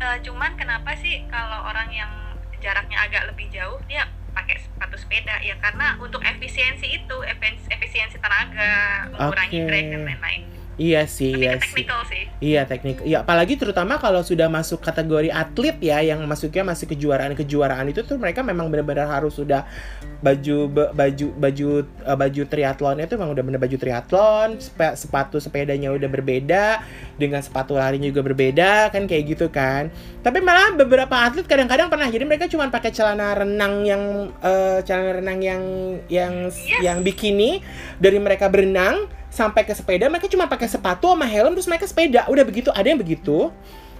eh, cuman kenapa sih kalau orang yang jaraknya agak lebih jauh dia pakai sepatu sepeda ya karena untuk efisiensi itu efis- efisiensi tenaga mengurangi Oke. drag dan lain-lain Iya sih, lebih iya sih. sih Iya teknik. Ya apalagi terutama kalau sudah masuk kategori atlet ya yang masuknya masih kejuaraan-kejuaraan itu tuh mereka memang benar-benar harus sudah baju baju baju eh, baju triathlonnya itu memang udah bener baju triathlon, sepa- sepatu sepedanya udah berbeda, dengan sepatu larinya juga berbeda kan kayak gitu kan. Tapi malah beberapa atlet kadang-kadang pernah jadi mereka cuma pakai celana renang yang eh, celana renang yang yang Yes. yang bikini dari mereka berenang sampai ke sepeda mereka cuma pakai sepatu sama helm terus mereka sepeda. Udah begitu ada yang begitu.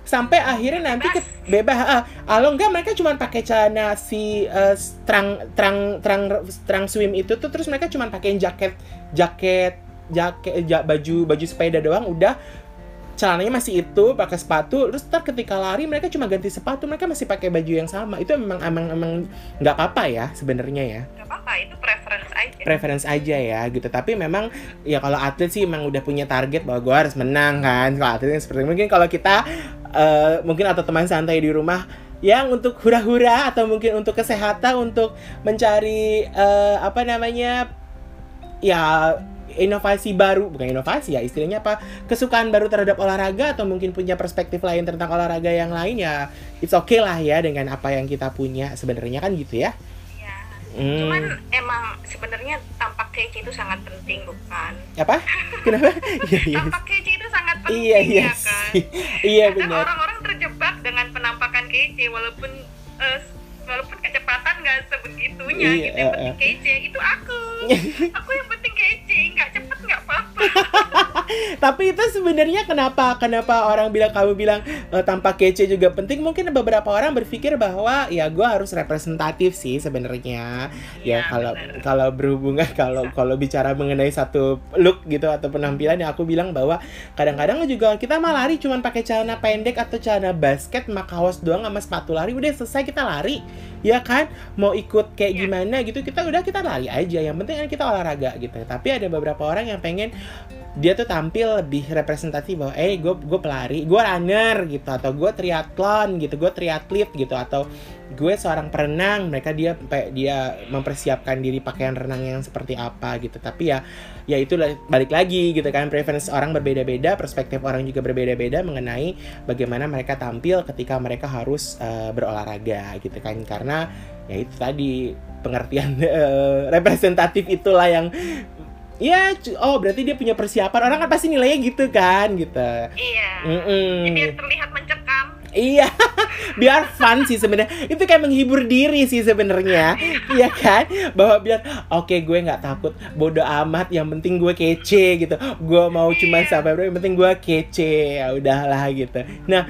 Sampai akhirnya nanti ke bebas. ah, kalau enggak mereka cuma pakai celana si eh, terang terang terang terang swim itu tuh terus mereka cuma pakai jaket jaket jaket ja- baju baju sepeda doang udah celananya masih itu pakai sepatu terus ntar ketika lari mereka cuma ganti sepatu mereka masih pakai baju yang sama. Itu memang emang emang nggak apa-apa ya sebenarnya ya. Nggak apa-apa itu preference aja. Preference aja ya gitu. Tapi memang ya kalau atlet sih emang udah punya target bahwa gue harus menang kan. Kalau atlet yang seperti mungkin kalau kita eh, mungkin atau teman santai di rumah yang untuk hura-hura atau mungkin untuk kesehatan untuk mencari eh, apa namanya ya inovasi baru bukan inovasi ya istilahnya apa? Kesukaan baru terhadap olahraga atau mungkin punya perspektif lain tentang olahraga yang lain ya it's okay lah ya dengan apa yang kita punya sebenarnya kan gitu ya? Ya Hmm. cuman emang sebenarnya tampak kece itu sangat penting bukan? Apa? Kenapa? Iya iya. Tampak kece itu sangat penting iya iya ya kan? iya benar. orang-orang terjebak dengan penampakan kece walaupun eh, walaupun kecepatan nggak sebegitunya Iya, gitu yang eh, penting kece itu aku. Aku yang penting kece nggak cepet nggak apa-apa tapi itu sebenarnya kenapa? Kenapa orang bilang kamu bilang eh, tanpa kece juga penting? Mungkin beberapa orang berpikir bahwa ya gue harus representatif sih sebenarnya. Ya Iya, kalau benar. kalau berhubungan kalau kalau bicara mengenai satu look gitu atau penampilan ya aku bilang bahwa kadang-kadang juga kita mah lari cuman pakai celana pendek atau celana basket sama kaos doang sama sepatu lari. Udah selesai kita lari ya kan? Mau ikut kayak Iya. gimana gitu kita udah kita lari aja. Yang penting kan kita olahraga gitu. Tapi ada beberapa orang yang pengen dia tuh tampil lebih representatif bahwa eh gue gue pelari gue runner gitu. Atau gue triathlon gitu. Gue triatlet gitu. Atau gue seorang perenang mereka dia dia mempersiapkan diri pakaian renang yang seperti apa gitu. Tapi ya ya itu balik lagi gitu kan preference orang berbeda-beda perspektif orang juga berbeda-beda mengenai bagaimana mereka tampil ketika mereka harus eh, berolahraga gitu kan. Karena ya itu tadi pengertian eh, representatif itulah yang ya oh berarti dia punya persiapan. Orang kan pasti nilainya gitu kan gitu. Iya. Mm-mm. Jadi biar terlihat mencekam Iya, biar fun sih sebenarnya. Itu kayak menghibur diri sih sebenarnya, iya kan? Bahwa biar oke gue nggak takut, bodoh amat. Yang penting gue kece gitu. Gue mau cuma Iya. sampai? Yang penting gue kece. Ya udahlah gitu. Nah,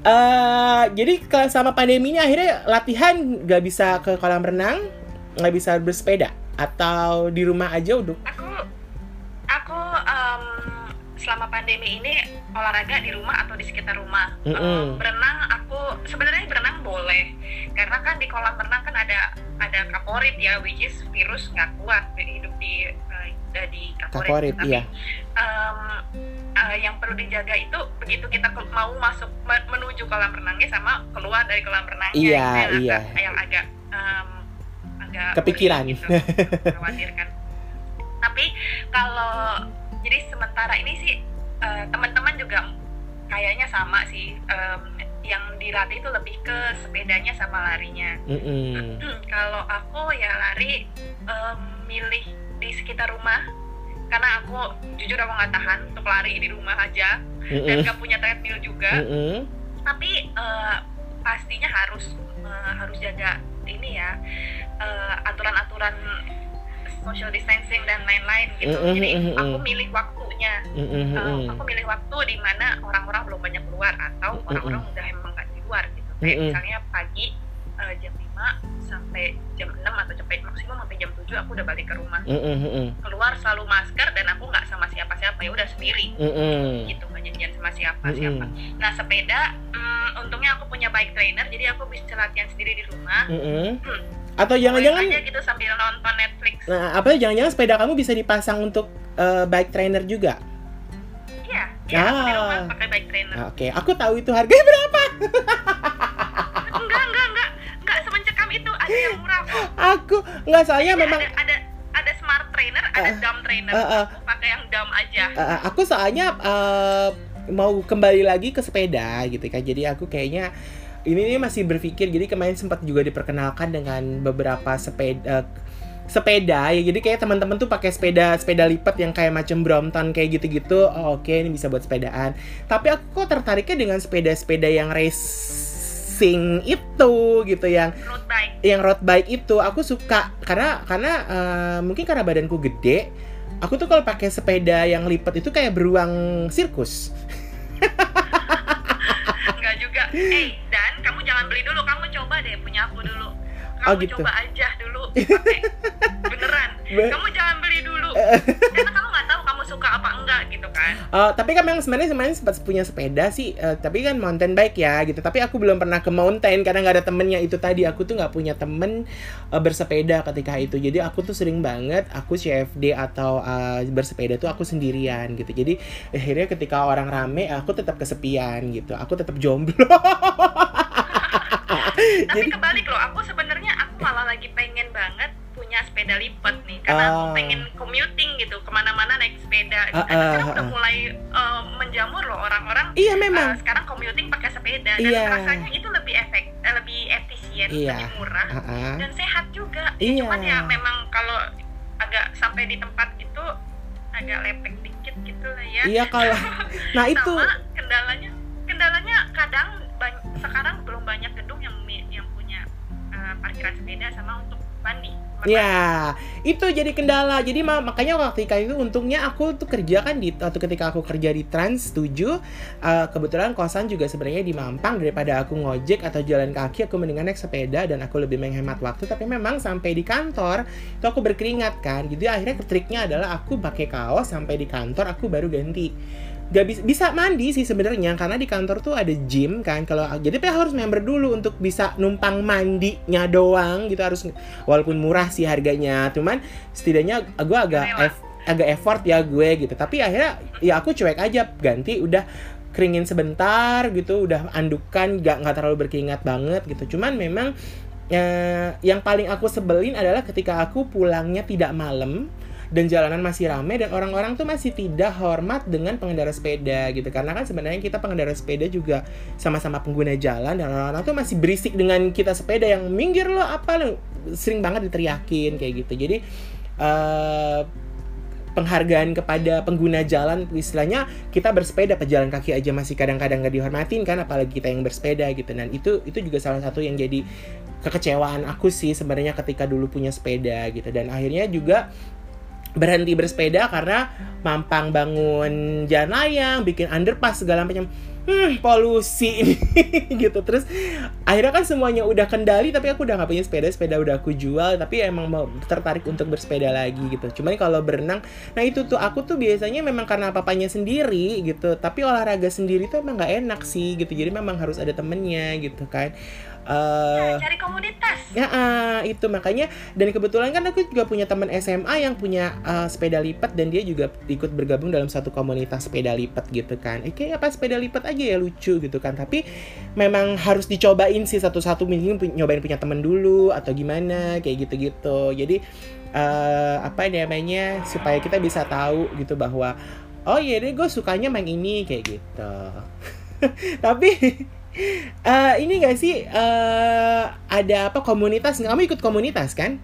eh jadi sama pandeminya akhirnya latihan nggak bisa ke kolam renang, nggak bisa bersepeda atau di rumah aja udah. aku selama pandemi ini olahraga di rumah atau di sekitar rumah Mm-mm. Em, berenang aku sebenarnya berenang boleh karena kan di kolam renang kan ada ada kaporit ya which is virus nggak kuat hidup di eh, di kaporit, Kaporit, Tapi, iya. em, eh, yang perlu dijaga itu begitu kita ke- mau masuk me- menuju kolam renangnya sama keluar dari kolam renangnya Iya, itu yang iya. agak, yang agak em, agak Kepikiran. gitu, khawatirkan tapi kalau jadi sementara ini sih eh, teman-teman juga kayaknya sama sih em, yang dilatih itu lebih ke sepedanya sama larinya Mm-mm. kalau aku ya lari em, milih di sekitar rumah karena aku jujur aku nggak tahan untuk lari di rumah aja dan Mm-mm. nggak punya treadmill juga Mm-mm. tapi eh, pastinya harus eh, harus jaga ini ya eh, aturan-aturan social distancing dan lain-lain gitu Mm, mm, jadi mm, mm, aku mm. milih waktunya Mm-mm. Eh, Mm-mm. aku milih waktu di mana orang-orang belum banyak keluar atau orang-orang udah emang nggak di luar gitu kayak Mm-mm. misalnya pagi eh, jam 5 sampai jam 6 atau sampai maksimum sampai jam 7 aku udah balik ke rumah Mm-mm. Mm-mm. keluar selalu masker dan aku nggak sama siapa-siapa ya udah sendiri Mm-mm. gitu nggak janjian sama siapa Mm-mm. siapa nah sepeda hmm, untungnya aku punya bike trainer jadi aku bisa latihan sendiri di rumah Mm-mm. Hmm. Atau jangan-jangan gitu sambil nonton Netflix Nah, apa jangan-jangan sepeda kamu bisa dipasang untuk eh, bike trainer juga? iya iya aku di Ah. rumah pakai bike trainer Oke, aku tahu itu harganya berapa. enggak enggak enggak enggak semencekam itu ada yang murah kok Aku nggak saya Jadi memang ada ada ada smart trainer ada Ah, dumb trainer ah, ah. aku pakai yang dumb aja eh, aku soalnya eh, mau kembali lagi ke sepeda gitu kan. Jadi aku kayaknya ini nih masih berpikir. Jadi kemarin sempat juga diperkenalkan dengan beberapa sepeda sepeda ya. Jadi kayak teman-teman tuh pakai sepeda sepeda lipat yang kayak macam Brompton kayak gitu-gitu. Oh, oke ini bisa buat sepedaan. Tapi aku kok tertariknya dengan sepeda-sepeda yang racing itu gitu yang road bike. yang road bike itu. Aku suka karena karena eh, mungkin karena badanku gede aku tuh kalau pakai sepeda yang lipat itu kayak beruang sirkus enggak juga. Eh dan kamu jangan beli dulu. Kamu coba deh punya aku dulu. Kamu Oh, gitu. coba aja dulu. Pakai. Beneran. Be- kamu jangan beli dulu. Karena kamu nggak tahu kamu suka apa enggak gitu kan. Eh, tapi kan memang sebenarnya sebenarnya sempat punya sepeda sih. Eh, tapi kan mountain bike ya gitu. Tapi aku belum pernah ke mountain karena nggak ada temennya. Itu tadi aku tuh nggak punya temen eh, bersepeda ketika itu. Jadi aku tuh sering banget aku CFD atau eh, bersepeda tuh aku sendirian gitu. Jadi akhirnya ketika orang rame aku tetap kesepian gitu. Aku tetap jomblo. Tapi Jadi- kebalik loh aku sebenarnya aku malah lagi pengen banget punya sepeda lipat nih. Karena Ah. aku pengen commuting gitu ke mana-mana naik sepeda Ah, Karena sekarang ah, udah ah. mulai eh, menjamur loh orang-orang iya eh, memang sekarang commuting pakai sepeda dan Iya. rasanya itu lebih efek eh, lebih efisien Iya. lebih murah Ah, ah. dan sehat juga Iya. cuman ya memang kalau agak sampai di tempat gitu agak lepek dikit gitu lah ya iya kalau nah itu sama kendalanya kendalanya kadang sekarang belum banyak gedung yang yang punya eh, parkiran sepeda sama untuk mandi Ya, itu jadi kendala. Jadi ma- makanya waktu itu untungnya aku tuh kerja kan di atau ketika aku kerja di Trans 7, eh, kebetulan kosan juga sebenarnya di Mampang daripada aku ngojek atau jalan kaki aku mendingan naik sepeda dan aku lebih menghemat waktu. Tapi memang sampai di kantor itu aku berkeringat kan. Jadi akhirnya triknya adalah aku pakai kaos sampai di kantor aku baru ganti gak bisa bisa mandi sih sebenarnya karena di kantor tuh ada gym kan kalau jadi tapi harus member dulu untuk bisa numpang mandinya doang gitu harus walaupun murah sih harganya cuman setidaknya gue agak eff- agak effort ya gue gitu tapi akhirnya ya aku cuek aja ganti udah keringin sebentar gitu udah andukan gak nggak terlalu berkeringat banget gitu cuman memang eh, yang paling aku sebelin adalah ketika aku pulangnya tidak malam dan jalanan masih ramai dan orang-orang tuh masih tidak hormat dengan pengendara sepeda gitu. Karena kan sebenarnya kita pengendara sepeda juga sama-sama pengguna jalan dan orang-orang tuh masih berisik dengan kita sepeda yang minggir lo apa lo sering banget diteriakin kayak gitu. Jadi eh penghargaan kepada pengguna jalan istilahnya kita bersepeda pejalan kaki aja masih kadang-kadang nggak dihormatin kan apalagi kita yang bersepeda gitu. Dan itu itu juga salah satu yang jadi kekecewaan aku sih sebenarnya ketika dulu punya sepeda gitu. Dan akhirnya juga berhenti bersepeda karena mampang bangun jalan layang bikin underpass segala macam. Hmm polusi ini gitu. Terus akhirnya kan semuanya udah kendali tapi aku udah nggak punya sepeda sepeda udah aku jual tapi emang mau tertarik untuk bersepeda lagi gitu. Cuman kalau berenang nah itu tuh aku tuh biasanya memang karena papanya sendiri gitu. Tapi olahraga sendiri tuh emang nggak enak sih gitu. Jadi memang harus ada temennya gitu kan eh cari komunitas Ya, ah, itu makanya dan kebetulan kan aku juga punya teman SMA yang punya ah, sepeda lipat dan dia juga ikut bergabung dalam satu komunitas sepeda lipat gitu kan. Eh, kayak apa sepeda lipat aja ya lucu gitu kan. Tapi memang harus dicobain sih satu-satu mungkin nyobain punya temen dulu atau gimana kayak gitu-gitu. Jadi eh, apa namanya supaya kita bisa tahu gitu bahwa oh iya deh gue sukanya main ini kayak gitu. Tapi eh ini gak sih eh ada apa komunitas? Kamu ikut komunitas kan?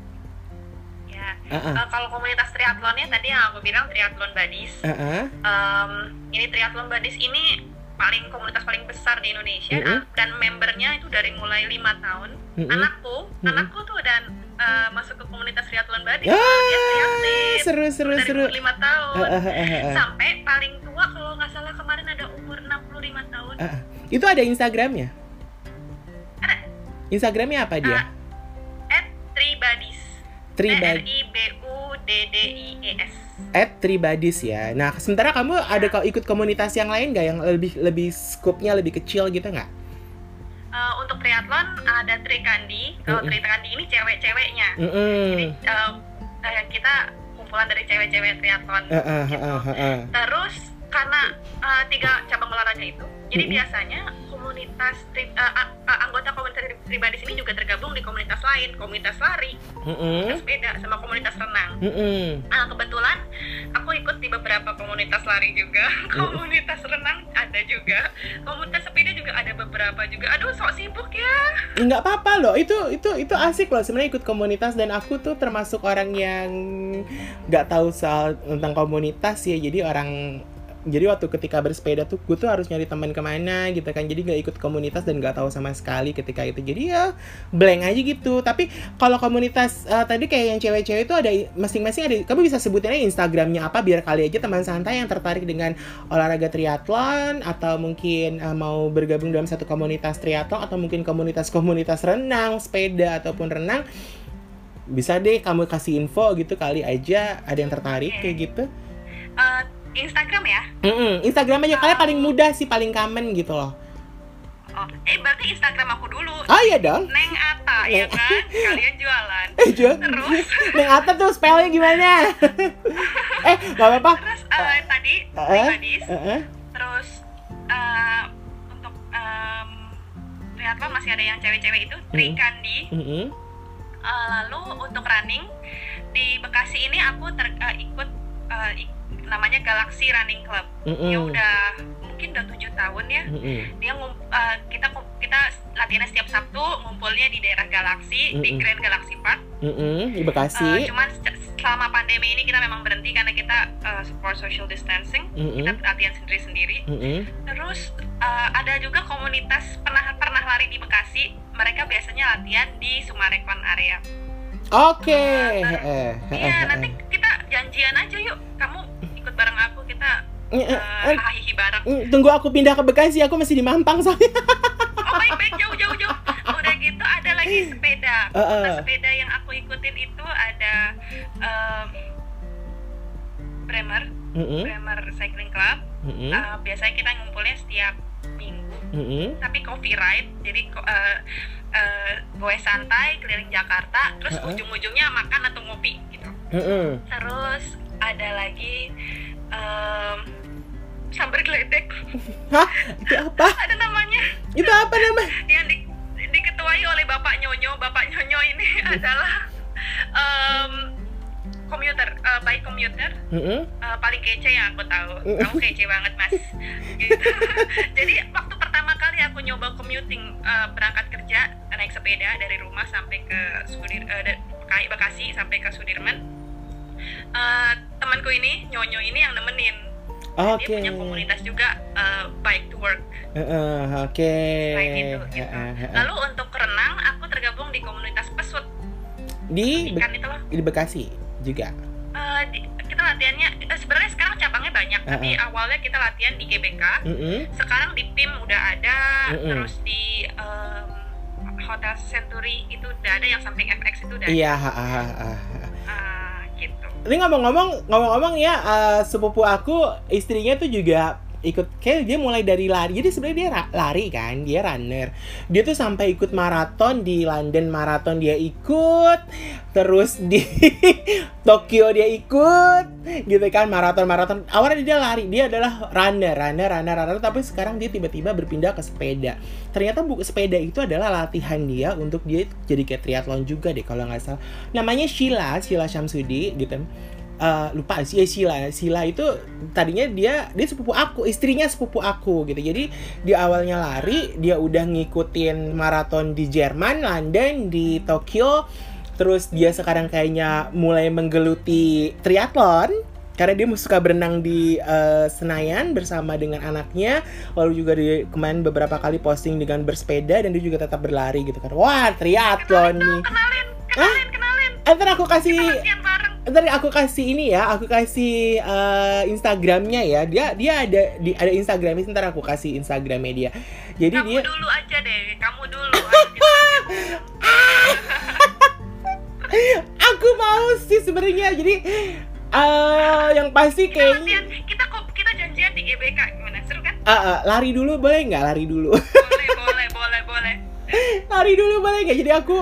ya Ah, ah. Eh, kalau komunitas triathlonnya tadi yang aku bilang triathlon buddies Ah, ah. Em, ini triathlon buddies ini paling komunitas paling besar di Indonesia Mm-mm. ah, dan membernya itu dari mulai lima tahun Mm-mm. anakku Mm-mm. anakku tuh dan eh, masuk ke komunitas triathlon buddies Ya, dia triatlet seru seru dari seru. lima tahun Ah, ah, ah, ah, ah. sampai paling tua kalau nggak salah kemarin ada umur 65 tahun Ah, ah. Itu ada Instagramnya? Ada. Instagramnya apa dia? Ah, at Tribadis Tribad T R I B U D D I E S at Tribadis ya. Nah, sementara kamu ada kau ikut komunitas yang lain nggak yang lebih lebih skupnya lebih kecil gitu nggak? Eh, untuk triathlon ada Trikandi kalau Mm-mm. Trikandi ini cewek-ceweknya Mm-mm. jadi eh, eh, kita kumpulan dari cewek-cewek triathlon Ah, ah, gitu. ah, ah, ah. terus karena eh, tiga cabang olahraga itu jadi biasanya komunitas tri- a- a- anggota komunitas pribadi sini juga tergabung di komunitas lain komunitas lari. Mm-mm. komunitas sepeda sama komunitas renang. Mm-mm. nah kebetulan aku ikut di beberapa komunitas lari juga. Komunitas renang ada juga. Komunitas sepeda juga ada beberapa juga. Aduh sok sibuk ya. Nggak apa-apa loh. Itu itu itu asik loh sebenarnya ikut komunitas. Dan aku tuh termasuk orang yang nggak tahu soal tentang komunitas ya. Jadi orang jadi waktu ketika bersepeda tuh gue tuh harus nyari teman ke mana gitu kan. Jadi nggak ikut komunitas dan nggak tahu sama sekali ketika itu. Jadi ya blank aja gitu. Tapi kalau komunitas eh, tadi kayak yang cewek-cewek itu ada masing-masing ada kamu bisa sebutin aja Instagramnya apa biar kali aja teman santai yang tertarik dengan olahraga triathlon atau mungkin eh, mau bergabung dalam satu komunitas triathlon atau mungkin komunitas-komunitas renang sepeda ataupun renang bisa deh kamu kasih info gitu kali aja ada yang tertarik kayak gitu. Eh, Instagram ya? Mm-mm, Instagram aja kalian paling mudah sih paling common gitu loh. Oh eh berarti Instagram aku dulu. Oh iya dong. Neng Ata ya kan? Kalian jualan. Eh Jon terus? Neng Ata tuh spellnya gimana? Eh gak apa-apa. Terus eh, tadi pribadis eh, eh. terus eh, untuk em, triathlon masih ada yang cewek-cewek itu Trikandi Mm-mm. Eh, lalu untuk running di Bekasi ini aku ter- eh, ikut eh, ik- namanya Galaxy Running Club Mm-mm. ya udah mungkin udah tujuh tahun ya Mm-mm. dia ngum- eh, kita kita latihannya setiap Sabtu ngumpulnya di daerah Galaxy di Mm-mm. Grand Galaxy Park Mm-mm. di Eh, Bekasi cuman se- selama pandemi ini kita memang berhenti karena kita eh, support social distancing Mm-mm. kita latihan sendiri-sendiri Mm-mm. terus eh, ada juga komunitas pernah pernah lari di Bekasi mereka biasanya latihan di Sumarekon area oke Nah, Eh, eh, Iya, nanti kita janjian aja yuk. Kamu ikut bareng aku, kita uh, hahihi bareng. mm, tunggu aku pindah ke Bekasi aku masih di Mampang soalnya Oh baik baik jauh jauh jauh. Udah gitu ada lagi sepeda. Eh, eh. Nah, sepeda yang aku ikutin itu ada em, Bremer, Mm-mm. Bremer Cycling Club. Mm-mm. Eh, biasanya kita ngumpulnya setiap minggu. Mm-mm. Tapi coffee ride, jadi eh, eh, goes santai keliling Jakarta, terus Eh, eh. ujung-ujungnya makan atau ngopi gitu. Mm-mm. Terus ada lagi em, sambar geledek Hah? Itu apa? ada namanya Itu apa nama? yang di, diketuai oleh bapak nyonyo bapak nyonyo ini adalah em, komuter eh, baik komuter Mm-mm. eh, paling kece yang aku tahu Mm. kamu kece banget mas gitu. jadi waktu pertama kali aku nyoba commuting eh, berangkat kerja naik sepeda dari rumah sampai ke Sudir Bekasi- Bekasi sampai ke Sudirman eh, temanku ini nyonyo ini yang nemenin Oke. dia punya komunitas juga eh, bike to work Heeh, Oke. selain itu gitu. Heeh, heeh. Lalu untuk renang aku tergabung di komunitas pesut di Be- ikan itu loh. di Bekasi juga. Eh, di- kita latihannya eh, sebenarnya sekarang cabangnya banyak tapi awalnya kita latihan di GBK. Mm-mm. Sekarang di PIM udah ada, Mm-mm. terus di em, Hotel Century itu udah ada yang samping FX itu udah. Iya. ha, Ini ngomong-ngomong, ngomong-ngomong ya, eh, sepupu aku istrinya tuh juga ikut kayak dia mulai dari lari. Jadi sebenarnya dia lari kan dia runner. Dia tuh sampai ikut maraton di London maraton dia ikut. Terus di Tokyo dia ikut gitu kan maraton maraton awalnya dia lari dia adalah runner runner runner runner. Tapi sekarang dia tiba-tiba berpindah ke sepeda. Ternyata buku sepeda itu adalah latihan dia untuk dia jadi kayak triathlon juga deh kalau nggak salah. Namanya Sheila Sheila Syamsudi gitu Eh, lupa sih ya Sheila Sheila itu tadinya dia dia sepupu aku istrinya sepupu aku gitu. Jadi di awalnya lari dia udah ngikutin maraton di Jerman London di Tokyo. Terus dia sekarang kayaknya mulai menggeluti triathlon karena dia suka berenang di eh, Senayan bersama dengan anaknya. Lalu juga di kemarin beberapa kali posting dengan bersepeda dan dia juga tetap berlari gitu kan. Wah triathlon nih. Kenalin kenalin kenalin ntar aku kasih ntar aku kasih ini ya aku kasih eh, Instagramnya ya. Dia dia ada di ada Instagramnya ntar aku kasih Instagramnya dia. Jadi kamu dia dulu aja deh kamu dulu. Kita aku mau sih sebenarnya jadi eh yang pasti kita kayaknya latihan kita kok kita janjian di GBK gimana? Seru kan? Eh, eh, lari dulu boleh nggak? Lari dulu. Boleh boleh boleh boleh. Lari dulu boleh nggak? Jadi aku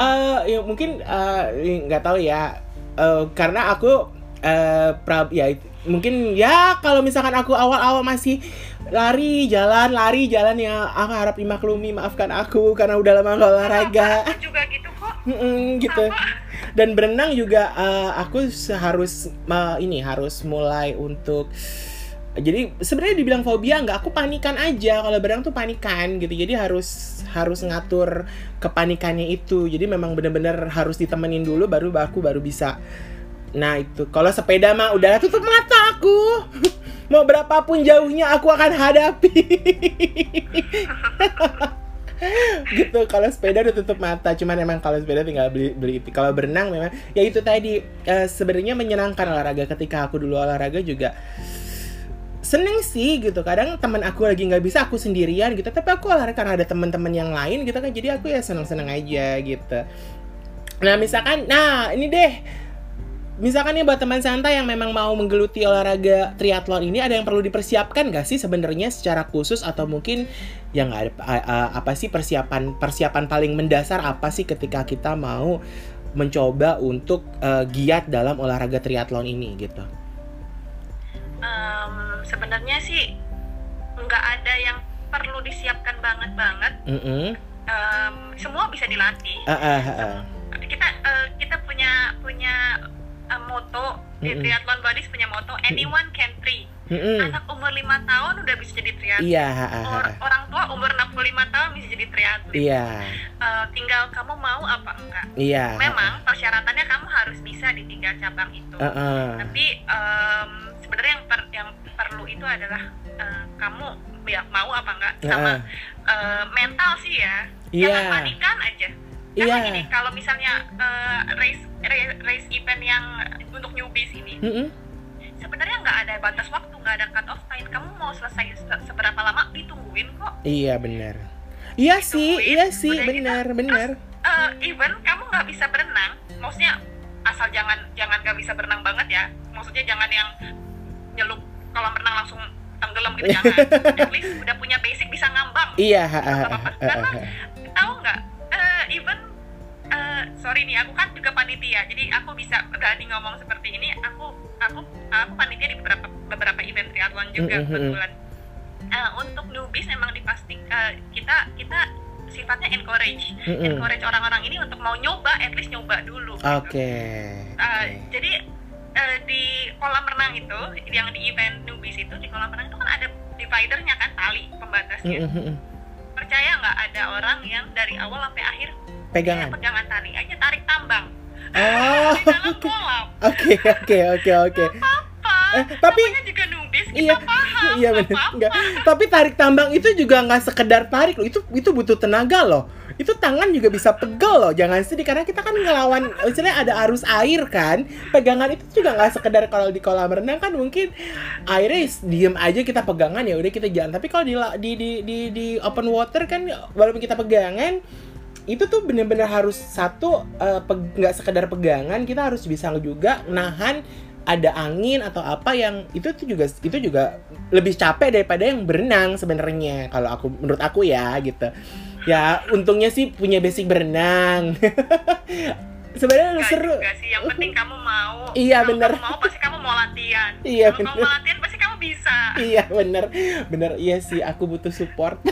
eh ya mungkin eh, nggak tahu ya. Eh, karena aku eh pra- ya mungkin ya kalau misalkan aku awal-awal masih lari jalan lari jalan ya aku harap dimaklumi maafkan aku karena udah lama nggak olahraga. Aku juga gitu kok. Mm-mm, gitu. Dan berenang juga eh, aku harus ma- ini harus mulai untuk jadi sebenarnya dibilang fobia nggak aku panikan aja. Kalau berenang tuh panikan gitu jadi harus harus ngatur kepanikannya itu. Jadi memang bener-bener harus ditemenin dulu baru aku baru bisa. Nah itu. Kalau sepeda mah udah tutup mata aku. Mau berapapun jauhnya aku akan hadapi. Gitu kalau sepeda udah tutup mata. Cuman emang kalau sepeda tinggal beli beli kalau berenang memang ya itu tadi. Eh, sebenarnya menyenangkan olahraga. Ketika aku dulu olahraga juga seneng sih gitu. Kadang teman aku lagi nggak bisa aku sendirian gitu. Tapi aku olahraga karena ada teman-teman yang lain gitu kan. Jadi aku ya seneng-seneng aja gitu. Nah misalkan nah ini deh. Misalkan nih buat teman santai yang memang mau menggeluti olahraga triathlon ini ada yang perlu dipersiapkan gak sih sebenarnya secara khusus? Atau mungkin yang ada apa sih persiapan persiapan paling mendasar apa sih ketika kita mau mencoba untuk eh, giat dalam olahraga triathlon ini gitu Sebenarnya sih nggak ada yang perlu disiapkan banget banget Mm-mm. Em, semua bisa dilatih Ah, ah, ah, ah. kita eh, kita punya punya eh, moto di Mm-mm. triathlon buddies punya moto anyone can tri Mm-mm. anak umur lima tahun udah bisa jadi triathlon Iya, ah, ah, Or- ah. orang tua umur 65 tahun bisa jadi triathlon iya, Eh, tinggal kamu mau apa enggak iya. memang persyaratannya kamu harus bisa di tiga cabang itu Ah, ah. tapi em, sebenarnya yang per- yang perlu itu adalah eh, kamu ya mau apa enggak sama ah. eh, mental sih ya Iya. jangan panikan aja karena gini kalau misalnya eh, race, race race event yang untuk newbies ini Mm-mm. sebenarnya nggak ada batas waktu nggak ada cut off time kamu mau selesai se- seberapa lama ditungguin kok Iya benar. Iya sih, iya sih, gitu, benar, benar. Eh, even kamu nggak bisa berenang maksudnya asal jangan jangan nggak bisa berenang banget ya maksudnya jangan yang nyelup kolam renang langsung tenggelam gitu jangan at least udah punya basic bisa ngambang Iya, ha. tahu nggak Eh, even eh, sorry nih aku kan juga panitia jadi aku bisa berani ngomong seperti ini aku aku aku panitia di beberapa beberapa event triathlon juga Mm, mm, mm. kebetulan Eh, untuk newbies memang dipastikan kita kita sifatnya encourage Mm-mm. encourage orang-orang ini untuk mau nyoba at least nyoba dulu gitu. Oke. Uh, oke. jadi uh, di kolam renang itu yang di event newbies itu di kolam renang itu kan ada dividernya kan tali pembatasnya. Mm, mm, mm. percaya nggak ada orang yang dari awal sampai akhir Pegangan. pegangan tali aja tarik tambang. Oh, di dalam kolam. Oke, oke, oke, oke. Eh, tapi- juga kita Iya, iya benar. Enggak. Tapi tarik tambang itu juga nggak sekedar tarik loh. Itu itu butuh tenaga loh. Itu tangan juga bisa pegel loh. Jangan sedih karena kita kan ngelawan misalnya ada arus air kan. Pegangan itu juga nggak sekedar kalau di kolam renang kan mungkin airnya diem aja kita pegangan ya udah kita jalan. Tapi kalau di di di di, di open water kan walaupun kita pegangan itu tuh bener-bener harus satu eh, nggak sekedar pegangan kita harus bisa juga nahan ada angin atau apa yang itu tuh juga itu juga lebih capek daripada yang berenang sebenarnya kalau aku menurut aku ya gitu. Ya untungnya sih punya basic berenang. Sebenarnya seru. sih yang penting kamu mau. Iya, Kalau bener. kamu mau pasti kamu mau latihan. Iya, kalau kamu bener. mau latihan pasti kamu bisa. Iya bener. Bener iya sih aku butuh support.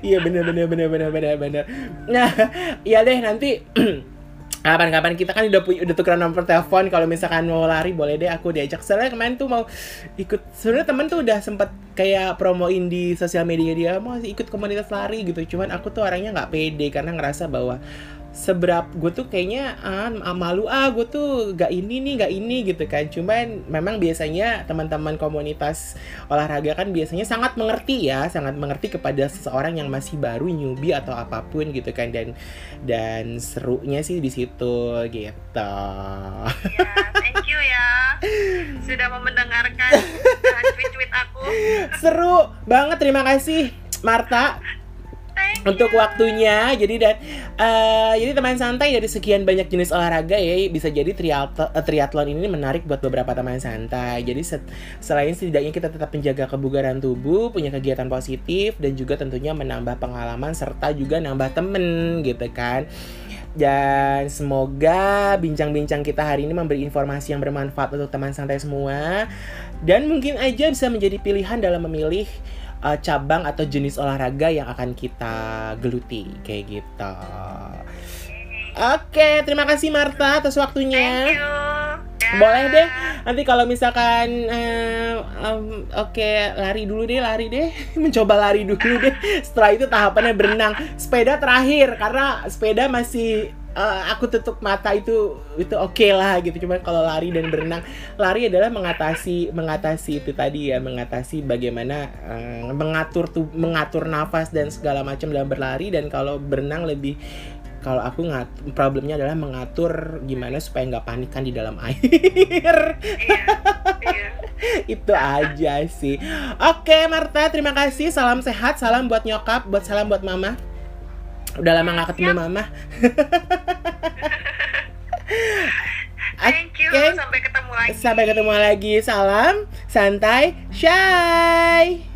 Iya bener bener bener bener bener bener. Nah iya deh nanti kapan-kapan kita kan udah punya udah tukeran nomor telepon. Kalau misalkan mau lari boleh deh aku diajak. Soalnya kemarin tuh mau ikut sebenarnya temen tuh udah sempet kayak promoin di sosial media dia mau ikut komunitas lari gitu. Cuman aku tuh orangnya nggak pede karena ngerasa bahwa seberap gue tuh kayaknya ah malu ah gue tuh gak ini nih gak ini gitu kan. Cuman memang biasanya teman-teman komunitas olahraga kan biasanya sangat mengerti ya sangat mengerti kepada seseorang yang masih baru newbie atau apa pun gitu kan. Dan dan serunya sih di situ gitu. Ya thank you ya. Sudah mau mendengarkan tweet-tweet aku. Seru banget terima kasih Marta untuk waktunya jadi dan eh, jadi teman santai dari sekian banyak jenis olahraga ya bisa jadi triathlon, triathlon ini menarik buat beberapa teman santai. Jadi set- selain setidaknya kita tetap menjaga kebugaran tubuh punya kegiatan positif dan juga tentunya menambah pengalaman serta juga nambah temen gitu kan. Dan semoga bincang-bincang kita hari ini memberi informasi yang bermanfaat untuk teman santai semua. Dan mungkin aja bisa menjadi pilihan dalam memilih uh, cabang atau jenis olahraga yang akan kita geluti kayak gitu. Oke, terima kasih Marta atas waktunya. thank you. Boleh deh. Nanti kalau misalkan eh, em, oke lari dulu deh, lari deh. Mencoba lari dulu deh. Setelah itu tahapannya berenang. Sepeda terakhir karena sepeda masih eh, aku tutup mata itu itu oke lah gitu. Cuman kalau lari dan berenang, lari adalah mengatasi mengatasi itu tadi ya, mengatasi bagaimana eh, mengatur tuh mengatur nafas dan segala macam dalam berlari. Dan kalau berenang lebih kalau aku ngat problemnya adalah mengatur gimana supaya nggak panikan di dalam air. Iya iya itu aja sih. Oke Marta terima kasih. Salam sehat salam buat nyokap buat salam buat mama udah lama nggak ketemu mama. Thank you. Oke. sampai ketemu lagi. Sampai ketemu lagi. Salam santai. Shy